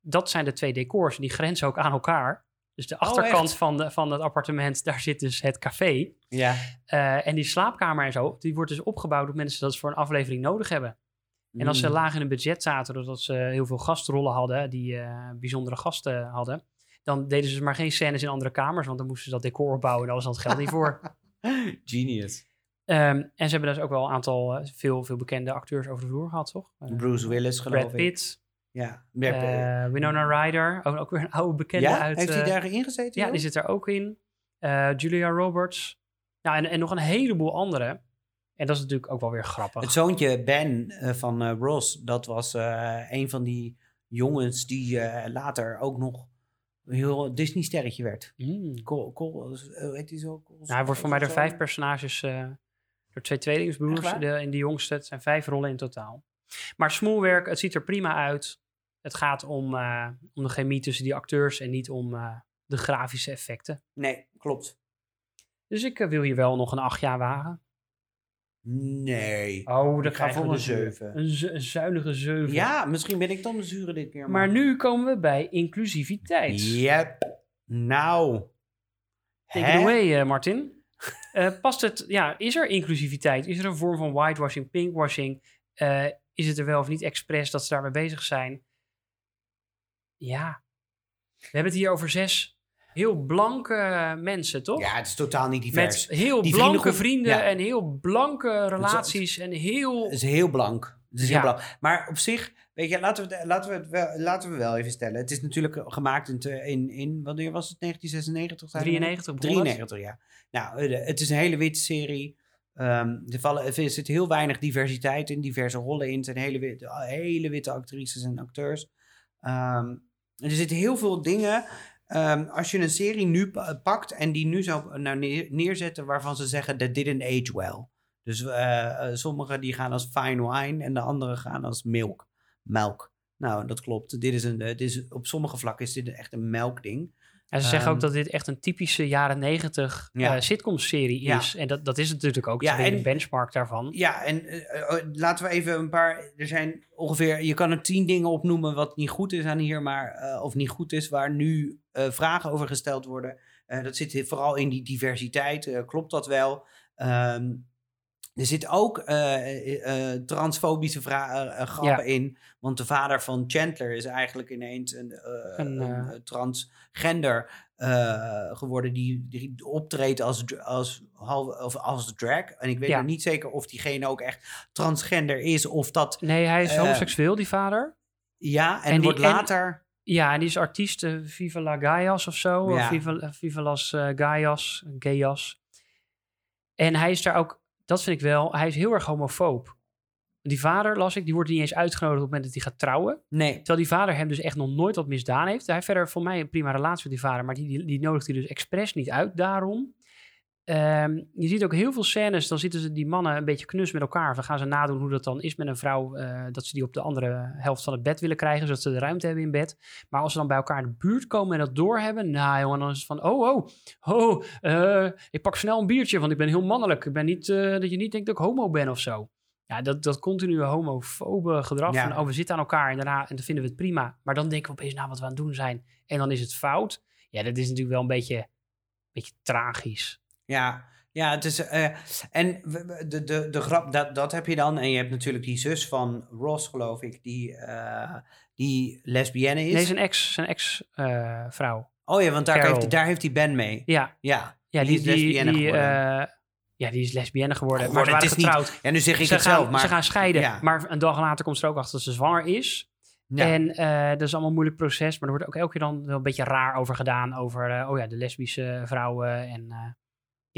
Dat zijn de twee decors en die grenzen ook aan elkaar. Dus de achterkant Oh, echt? van, de, van het appartement, daar zit dus het café. Ja. Eh, en die slaapkamer en zo, die wordt dus opgebouwd door mensen dat ze voor een aflevering nodig hebben. En als ze Mm. laag in een budget zaten, doordat ze heel veel gastrollen hadden, die eh, bijzondere gasten hadden, dan deden ze maar geen scènes in andere kamers, want dan moesten ze dat decor opbouwen en dan het geld niet voor. Genius. Ehm, en ze hebben dus ook wel een aantal, eh, veel, veel bekende acteurs over de vloer gehad, toch? Eh, Bruce Willis, geloof Brad ik. Pitt, Ja. Eh, Winona Ryder, ook, ook weer een oude bekende ja? uit... Heeft hij daarin gezeten? Ja, joh? die zit er ook in. Julia Roberts. Ja, en, en nog een heleboel andere. En dat is natuurlijk ook wel weer grappig. Het zoontje Ben van Ross, dat was een van die jongens die later ook nog een heel Disney-sterretje werd. Mm. Eh, heet hij zo? Col- Nou, hij wordt voor mij door vijf personages, eh, door twee tweelingsbroers, de, in de jongste. Het zijn vijf rollen in totaal. Maar smoelwerk, het ziet er prima uit. Het gaat om, eh, om de chemie tussen die acteurs en niet om eh, de grafische effecten. Nee, klopt. Dus ik eh, wil hier wel nog een acht jaar wagen. Nee. Oh, dan ga voor we een de zeven. Een, zu- een zuinige zeven. Ja, misschien ben ik dan de zure dit keer. Maar nu komen we bij inclusiviteit. Yep. Nou. Take Hè? it away, eh, Martin. Eh, past het, ja, is er inclusiviteit? Is er een vorm van whitewashing, pinkwashing? Eh, is het er wel of niet expres dat ze daarmee bezig zijn? Ja. We hebben het hier over zes heel blanke mensen, toch? Ja, het is totaal niet divers. Met heel Die blanke vrienden ja. en heel blanke relaties en heel... Het is heel blank. Het is Ja. heel blank. Maar op zich, weet je, laten we, laten we, het wel, laten we wel even stellen. Het is natuurlijk gemaakt in, in, in wanneer was het? 1996? zei je? 93 begon het. 93, ja. Nou, eh, het is een hele witte serie. Ehm, er, vallen, er zit heel weinig diversiteit in, diverse rollen in. Het zijn hele witte, hele witte actrices en acteurs. Ehm, er zitten heel veel dingen. Ehm, als je een serie nu pa- pakt en die nu zou nou neer- neerzetten waarvan ze zeggen that didn't age well. Dus eh, eh, sommige die gaan als fine wine en de andere gaan als milk. Melk. Nou, dat klopt. Dit is een, dit is, op sommige vlakken is dit echt een melkding. En ze zeggen ook Ehm, dat dit echt een typische jaren negentig Ja. eh, sitcom-serie Ja. is. En dat, dat is het natuurlijk ook. Ja, Ja, en en- een benchmark daarvan. Ja, en eh, eh, laten we even een paar. Er zijn ongeveer. Je kan er tien dingen opnoemen wat niet goed is aan hier, maar. eh, of niet goed is, waar nu vragen over gesteld worden. Dat zit vooral in die diversiteit. klopt dat wel? Ehm, er zit ook eh, eh, eh, transfobische grappen Ja. in. Want de vader van Chandler is eigenlijk ineens een, Een, een, transgender geworden. Die, die optreedt als, als, of als drag. En ik weet Ja. nog niet zeker of diegene ook echt transgender is. Of dat. Nee, hij is homoseksueel, die vader. Ja, en, die- wordt later. ja, en die is artiest, eh, Viva la Gaias of zo. Of Ja. Viva, eh, Viva las eh, Gaias, Gaias. En hij is daar ook, dat vind ik wel, hij is heel erg homofoob. Die vader, las ik, die wordt niet eens uitgenodigd op het moment dat hij gaat trouwen. Nee. Terwijl die vader hem dus echt nog nooit wat misdaan heeft. Hij heeft verder voor mij een prima relatie met die vader, maar die, die, die nodigt hij dus expres niet uit daarom. Ehm, je ziet ook heel veel scènes, dan zitten ze die mannen een beetje knus met elkaar. Dan gaan ze nadoen hoe dat dan is met een vrouw, eh, dat ze die op de andere helft van het bed willen krijgen, zodat ze de ruimte hebben in bed. Maar als ze dan bij elkaar in de buurt komen en dat doorhebben, nou jongen, dan is het van, oh, oh, oh, eh, ik pak snel een biertje, want ik ben heel mannelijk. Ik ben niet, eh, dat je niet denkt dat ik homo ben of zo. Ja, dat, dat continue homofobe gedrag Ja. van, oh, we zitten aan elkaar en daarna en dan vinden we het prima. Maar dan denken we opeens, nou, wat we aan het doen zijn. En dan is het fout. Ja, dat is natuurlijk wel een beetje, beetje tragisch. Ja, ja het is. eh, en de, de, de grap, dat, dat heb je dan. En je hebt natuurlijk die zus van Ross, geloof ik, die, eh, die lesbienne is. Nee, zijn ex, zijn ex-vrouw. oh ja, want daar Carol. heeft, daar heeft hij Ben mee. ja, Ja, ja, die, is lesbienne die, geworden. eh, ja, die is lesbienne geworden. Geworden, Maar ze het is niet- getrouwd. Ja, nu zeg ik ze het gaan, zelf, maar- Ze gaan scheiden. Ja. Maar een dag later komt ze er ook achter dat ze zwanger is. Ja. En eh, dat is allemaal een moeilijk proces. Maar er wordt ook elke keer dan wel een beetje raar over gedaan. Over, eh, oh ja, de lesbische vrouwen. En eh,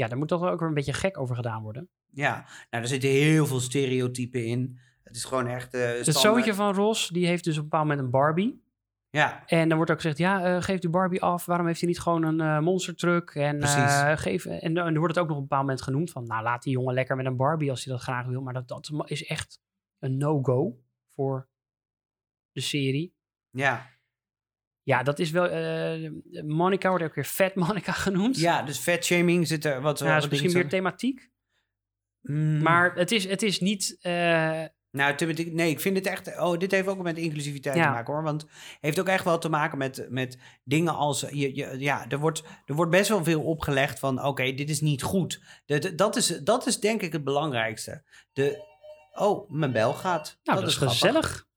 Ja, daar moet toch ook weer een beetje gek over gedaan worden. Ja, nou, er zitten heel veel stereotypen in. Het is gewoon echt... eh Het zoontje van Ros, die heeft dus op een bepaald moment een Barbie. Ja, En dan wordt ook gezegd, ja, eh geeft u Barbie af. Waarom heeft hij niet gewoon een eh monstertruck? En, geef, en, dan wordt het ook nog op een bepaald moment genoemd van... nou, laat die jongen lekker met een Barbie als hij dat graag wil. Maar dat, dat is echt een no-go voor de serie. ja. Ja, dat is wel... eh Monica wordt ook weer Fat Monica genoemd. ja, dus fatshaming zit er... Wat, Ja, is misschien meer thematiek. Mm, Maar het is, het is niet... eh, Nou, nee, ik vind het echt. Oh, dit heeft ook met inclusiviteit Ja. te maken hoor. Want heeft ook echt wel te maken met, met dingen als. Je, je, ja, er wordt, er wordt best wel veel opgelegd van. Oké, dit is niet goed. Dat, dat, is, dat is denk ik het belangrijkste. De. Oh, mijn bel gaat. nou, dat, is grappig. gezellig.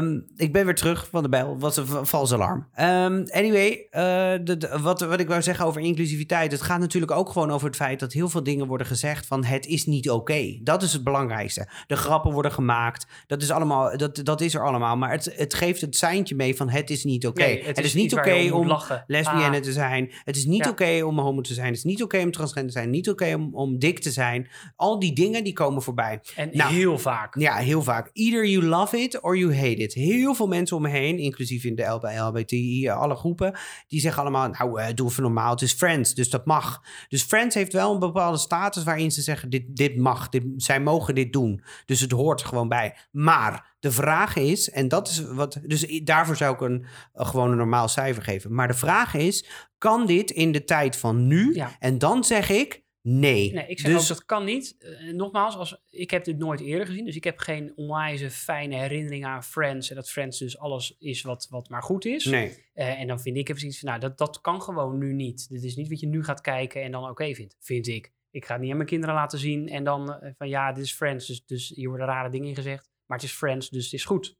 Ehm, ik ben weer terug van de bel. Was een va- vals alarm. Ehm, anyway, eh, de, de- wat, wat ik wou zeggen over inclusiviteit. Het gaat natuurlijk ook gewoon over het feit dat heel veel dingen worden gezegd van het is niet oké. Dat is het belangrijkste. De grappen worden gemaakt. Dat is, allemaal, dat, dat is er allemaal. Maar het, het geeft het seintje mee van het is niet oké. Nee, het, is niet oké om lachen. lesbienne Ah. te zijn. Het is niet Ja. oké om homo te zijn. Het is niet oké om transgender te zijn. Niet oké om, om dik te zijn. Al die dingen die komen voorbij. En Nou, heel vaak. Ja, heel vaak. Either you love it or you hate it. Heel veel mensen om me heen, inclusief in de LB LBTI, eh, alle groepen, die zeggen allemaal, nou, eh, doe even normaal, het is Friends, dus dat mag. Dus Friends heeft wel een bepaalde status waarin ze zeggen, dit, dit mag, dit, zij mogen dit doen. Dus het hoort er gewoon bij. Maar de vraag is, en dat is wat, dus daarvoor zou ik een, een gewoon een normaal cijfer geven. Maar de vraag is, kan dit in de tijd van nu? Ja. En dan zeg ik, nee. Nee, ik zeg dus, ook dat kan niet. Eh, nogmaals, als, ik heb dit nooit eerder gezien. Dus ik heb geen onwijze fijne herinneringen aan Friends. En dat Friends dus alles is wat, wat maar goed is. Nee. Eh, en dan vind ik even zoiets van, nou, dat, dat kan gewoon nu niet. Dit is niet wat je nu gaat kijken en dan oké vindt, vind ik. Ik ga het niet aan mijn kinderen laten zien en dan eh, van, ja, dit is Friends. Dus, dus hier worden rare dingen in gezegd. Maar het is Friends, dus het is goed.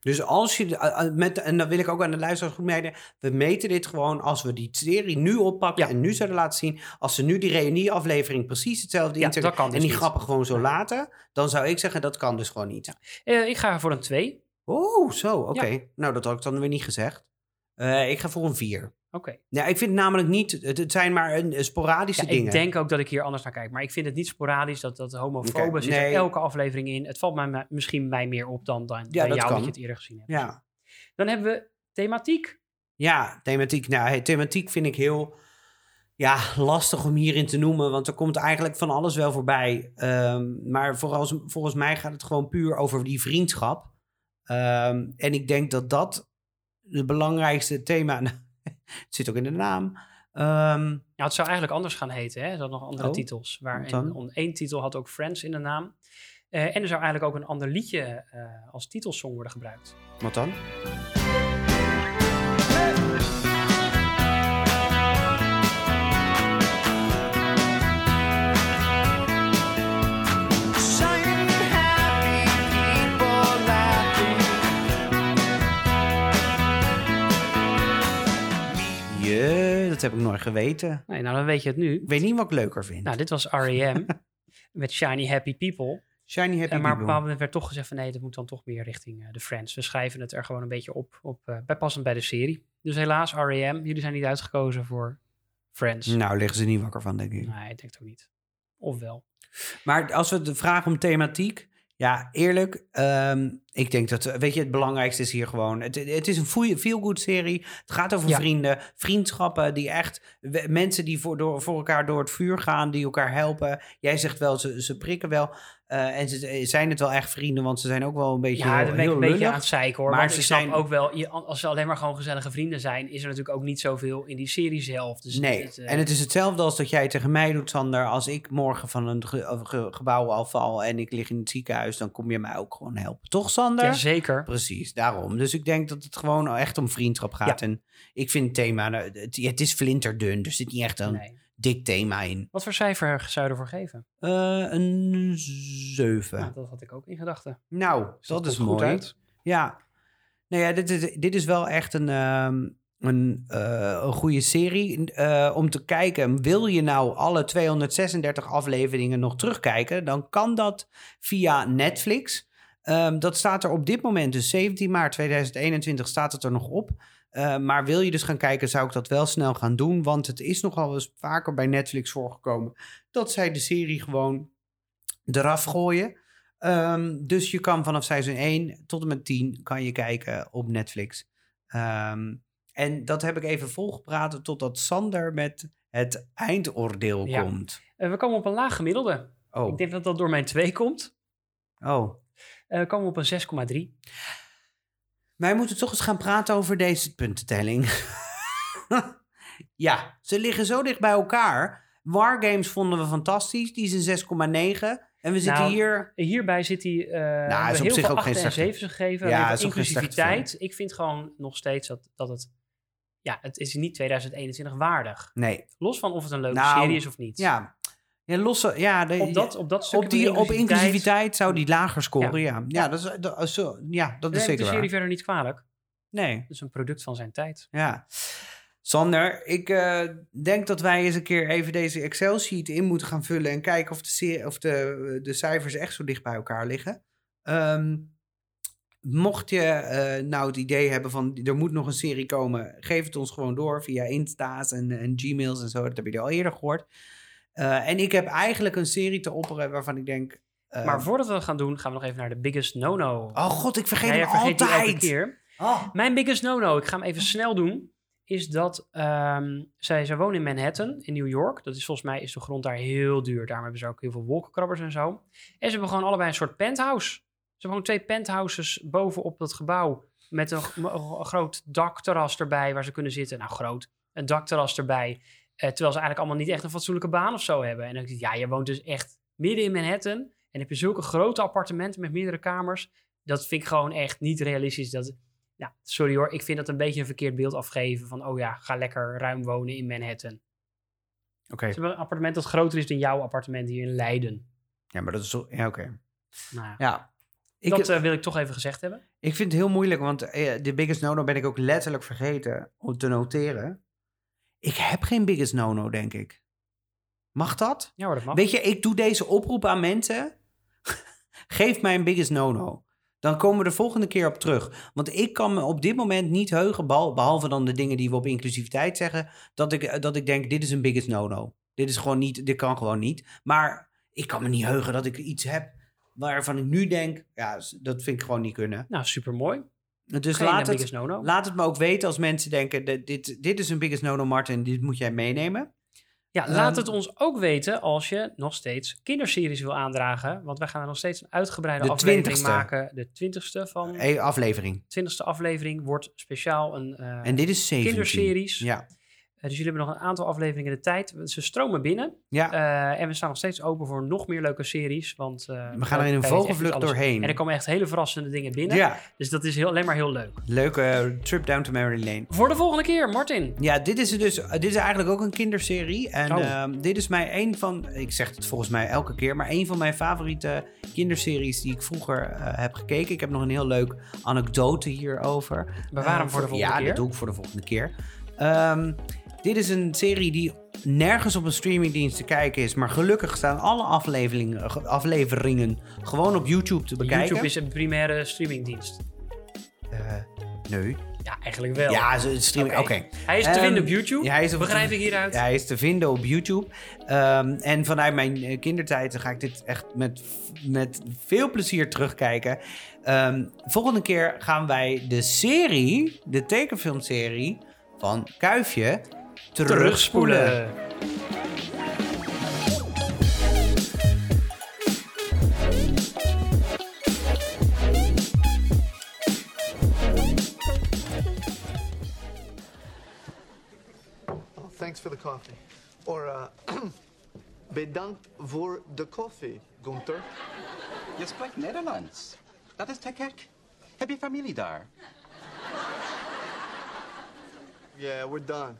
Dus als je, met, en dan wil ik ook aan de luisteraars goed meiden, we meten dit gewoon als we die serie nu oppakken en nu zouden laten zien. Als ze nu die reunieaflevering precies hetzelfde Ja, dus en die niet. grappen gewoon zo laten, dan zou ik zeggen dat kan dus gewoon niet. Eh, ik ga voor een 2. Oh, zo, oké. Ja. Nou, dat had ik dan weer niet gezegd. Eh, ik ga voor een 4. Oké. Ja, ik vind namelijk niet, het, het zijn maar een, een sporadische Ja, dingen. ik denk ook dat ik hier anders naar kijk. Maar ik vind het niet sporadisch. Dat, dat homofobe zit er nee. elke aflevering in. Het valt mij misschien mij meer op dan, dan Ja, bij dat jou kan. dat je het eerder gezien hebt. Ja. Dan hebben we thematiek. Ja, thematiek. Nou, hey, thematiek vind ik heel ja, lastig om hierin te noemen, want er komt eigenlijk van alles wel voorbij. Ehm, maar vooral, volgens mij gaat het gewoon puur over die vriendschap. Ehm, en ik denk dat dat het belangrijkste thema. het zit ook in de naam. Nou, het zou eigenlijk anders gaan heten. Hè? Er nog andere Oh, titels. Waar wat dan? een, on- één titel had ook Friends in de naam. Eh, en er zou eigenlijk ook een ander liedje eh, als titelsong worden gebruikt. wat dan? Dat heb ik nooit geweten. Nee, nou dan weet je het nu. Ik weet niet wat ik leuker vind. Nou, dit was R.E.M. met Shiny Happy People. Shiny Happy En maar op een bepaald moment werd toch gezegd van nee, dat moet dan toch meer richting eh, de Friends. We schrijven het er gewoon een beetje op, op eh, bij passend bij de serie. Dus helaas R.E.M. Jullie zijn niet uitgekozen voor Friends. Nou, liggen ze niet wakker van, denk ik. Nee, ik denk het ook niet. Of wel. Maar als we de vragen om thematiek. Ja, eerlijk. ehm, ik denk dat, weet je, het belangrijkste is hier gewoon. Het, het is een feel-good serie. Het gaat over Ja. vrienden, vriendschappen die echt. Mensen die voor, door, voor elkaar door het vuur gaan, die elkaar helpen. Jij zegt wel, ze, ze prikken wel. eh, en ze zijn het wel echt vrienden, want ze zijn ook wel een beetje. Ja, dan ben ik een beetje aan het zeiken hoor. Maar want ze ik snap zijn- ook wel, als ze alleen maar gewoon gezellige vrienden zijn, is er natuurlijk ook niet zoveel in die serie zelf. Dus Nee, het, eh, en het is hetzelfde als dat jij tegen mij doet, Sander. Als ik morgen van een ge- ge- gebouw afval en ik lig in het ziekenhuis, dan kom je mij ook gewoon helpen. Toch, Sander? Ja, zeker. Precies, daarom. Dus ik denk dat het gewoon echt om vriendschap gaat. Ja. En ik vind het thema, nou, het, het is flinterdun, er zit niet echt een Nee. dik thema in. Wat voor cijfer zou je ervoor geven? Eh, een zeven. Nou, dat had ik ook in gedachten. Nou, dat dat is goed mooi. uit. Ja. Nou ja, dit is, dit is wel echt een, ehm, een, eh, een goede serie eh, om te kijken. Wil je nou alle 236 afleveringen nog terugkijken? Dan kan dat via Netflix. Ehm, dat staat er op dit moment, dus 17 maart 2021, staat het er nog op. Eh, maar wil je dus gaan kijken, zou ik dat wel snel gaan doen. Want het is nogal eens vaker bij Netflix voorgekomen dat zij de serie gewoon eraf gooien. Ehm, dus je kan vanaf seizoen 1 tot en met 10 kan je kijken op Netflix. Ehm, en dat heb ik even volgepraat totdat Sander met het eindoordeel Ja. komt. Eh, we komen op een laag gemiddelde. Oh. Ik denk dat dat door mijn 2 komt. Oh. Eh, we komen op een 6,3. Wij moeten toch eens gaan praten over deze puntentelling. ja, ze liggen zo dicht bij elkaar. Wargames vonden we fantastisch. Die is een 6,9. En we zitten Nou, hier... Hierbij zit hij uh, Nou, is op heel zich ook geen 8 en slechte- 7 gegeven. Ja, is inclusiviteit. Ik vind gewoon nog steeds dat, dat het... Ja, het is niet 2021 waardig. Nee. Los van of het een leuke Nou, serie is of niet. Ja, ja losse... Ja, de, Op dat, op dat stuk op, die, op inclusiviteit zou die lager scoren, ja. Ja. Ja, dat, is, dat, is zo- ja, dat is zeker de waar. serie verder niet kwalijk. Nee. Het is een product van zijn tijd. Ja. Sander, ik eh, denk dat wij eens een keer even deze Excel-sheet in moeten gaan vullen en kijken of de, of de, de cijfers echt zo dicht bij elkaar liggen. Ehm, mocht je eh, nou het idee hebben van er moet nog een serie komen, geef het ons gewoon door via Insta's en, en Gmails en zo. Dat heb je al eerder gehoord. Eh, en ik heb eigenlijk een serie te opperen waarvan ik denk. eh, maar voordat we dat gaan doen, gaan we nog even naar de biggest no-no. Oh god, ik vergeet Ja, hem vergeet die elke altijd. keer. Oh. Mijn biggest no-no, ik ga hem even snel doen, is dat ehm, zij, zij wonen in Manhattan, in New York. Dat is volgens mij is de grond daar heel duur. Daarom hebben ze ook heel veel wolkenkrabbers en zo. En ze hebben gewoon allebei een soort penthouse. Ze hebben gewoon twee penthouses bovenop dat gebouw. Met een, een groot dakterras erbij waar ze kunnen zitten. Nou, groot. Een dakterras erbij. Eh, terwijl ze eigenlijk allemaal niet echt een fatsoenlijke baan of zo hebben. En dan denk ik, ja, je woont dus echt midden in Manhattan. En heb je zulke grote appartementen met meerdere kamers. Dat vind ik gewoon echt niet realistisch. Dat, ja, sorry hoor, ik vind dat een beetje een verkeerd beeld afgeven. Van, oh ja, ga lekker ruim wonen in Manhattan. Oké. Ze hebben een appartement dat groter is dan jouw appartement hier in Leiden. Ja, maar dat is zo. Ja, oké. Nou ja. Ik, dat eh, wil ik toch even gezegd hebben. Ik vind het heel moeilijk, want eh, de biggest no-no ben ik ook letterlijk vergeten om te noteren. Ik heb geen biggest no-no, denk ik. Mag dat? Ja hoor, dat mag. Weet je, ik doe deze oproep aan mensen. Geef mij een biggest no-no. Dan komen we de volgende keer op terug. Want ik kan me op dit moment niet heugen, behal- behalve dan de dingen die we op inclusiviteit zeggen, dat ik, dat ik denk, dit is een biggest no-no. Dit is gewoon niet, dit kan gewoon niet. Maar ik kan me niet heugen dat ik iets heb waarvan ik nu denk, ja, dat vind ik gewoon niet kunnen. Nou, supermooi. Dus Geen, laat het, biggest no-no. laat het me ook weten als mensen denken, dit, dit, is een biggest no-no, Martin, dit moet jij meenemen. Ja, laat Ehm, het ons ook weten als je nog steeds kinderseries wil aandragen. Want wij gaan er nog steeds een uitgebreide De aflevering 20ste. maken. De twintigste van Eh, aflevering. twintigste aflevering wordt speciaal een eh, En dit is 17. kinderseries. Ja. Eh, dus jullie hebben nog een aantal afleveringen de tijd. Ze stromen binnen. Ja. Eh, en we staan nog steeds open voor nog meer leuke series. Want, eh, We gaan er in een vogelvlucht doorheen. En er komen echt hele verrassende dingen binnen. Ja. Dus dat is heel, alleen maar heel leuk. Leuke trip down to Mary Lane. Voor de volgende keer, Martin. Ja, dit is, dus, dit is eigenlijk ook een kinderserie. En Oh. ehm, dit is mij een van, ik zeg het volgens mij elke keer, maar een van mijn favoriete kinderseries die ik vroeger heb gekeken. Ik heb nog een heel leuk anekdote hierover. Bewaar hem Eh, voor de volgende ja, keer. dat doe ik voor de volgende keer. Ehm, dit is een serie die nergens op een streamingdienst te kijken is. Maar gelukkig staan alle afleveringen, ge- afleveringen gewoon op YouTube te bekijken. YouTube is een primaire streamingdienst. Eh, nee. Ja, eigenlijk wel. Ja, ze- streaming. Oké. Hij is te Ehm, vinden op YouTube. ja, hij is op- Begrijp ik hieruit? Ja, hij is te vinden op YouTube. Ehm, en vanuit mijn eh, kindertijd ga ik dit echt met, met veel plezier terugkijken. Ehm, volgende keer gaan wij de serie, de tekenfilmserie van Kuifje, terugspoelen. Thanks for the coffee. Or, uh, bedankt voor de koffie, Gunther. Je spreekt Nederlands. Dat is te gek. Heb je familie daar? Yeah, we're done.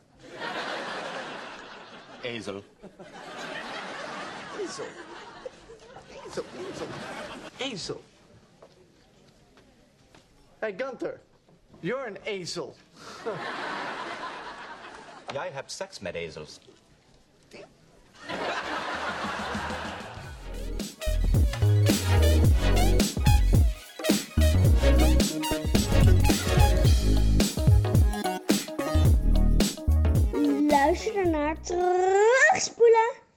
Hazel. Hazel. Hazel. Hazel. Hey, Gunther, you're an Hazel. yeah, I have sex with Hazels. luisteren naar Terugspoelen.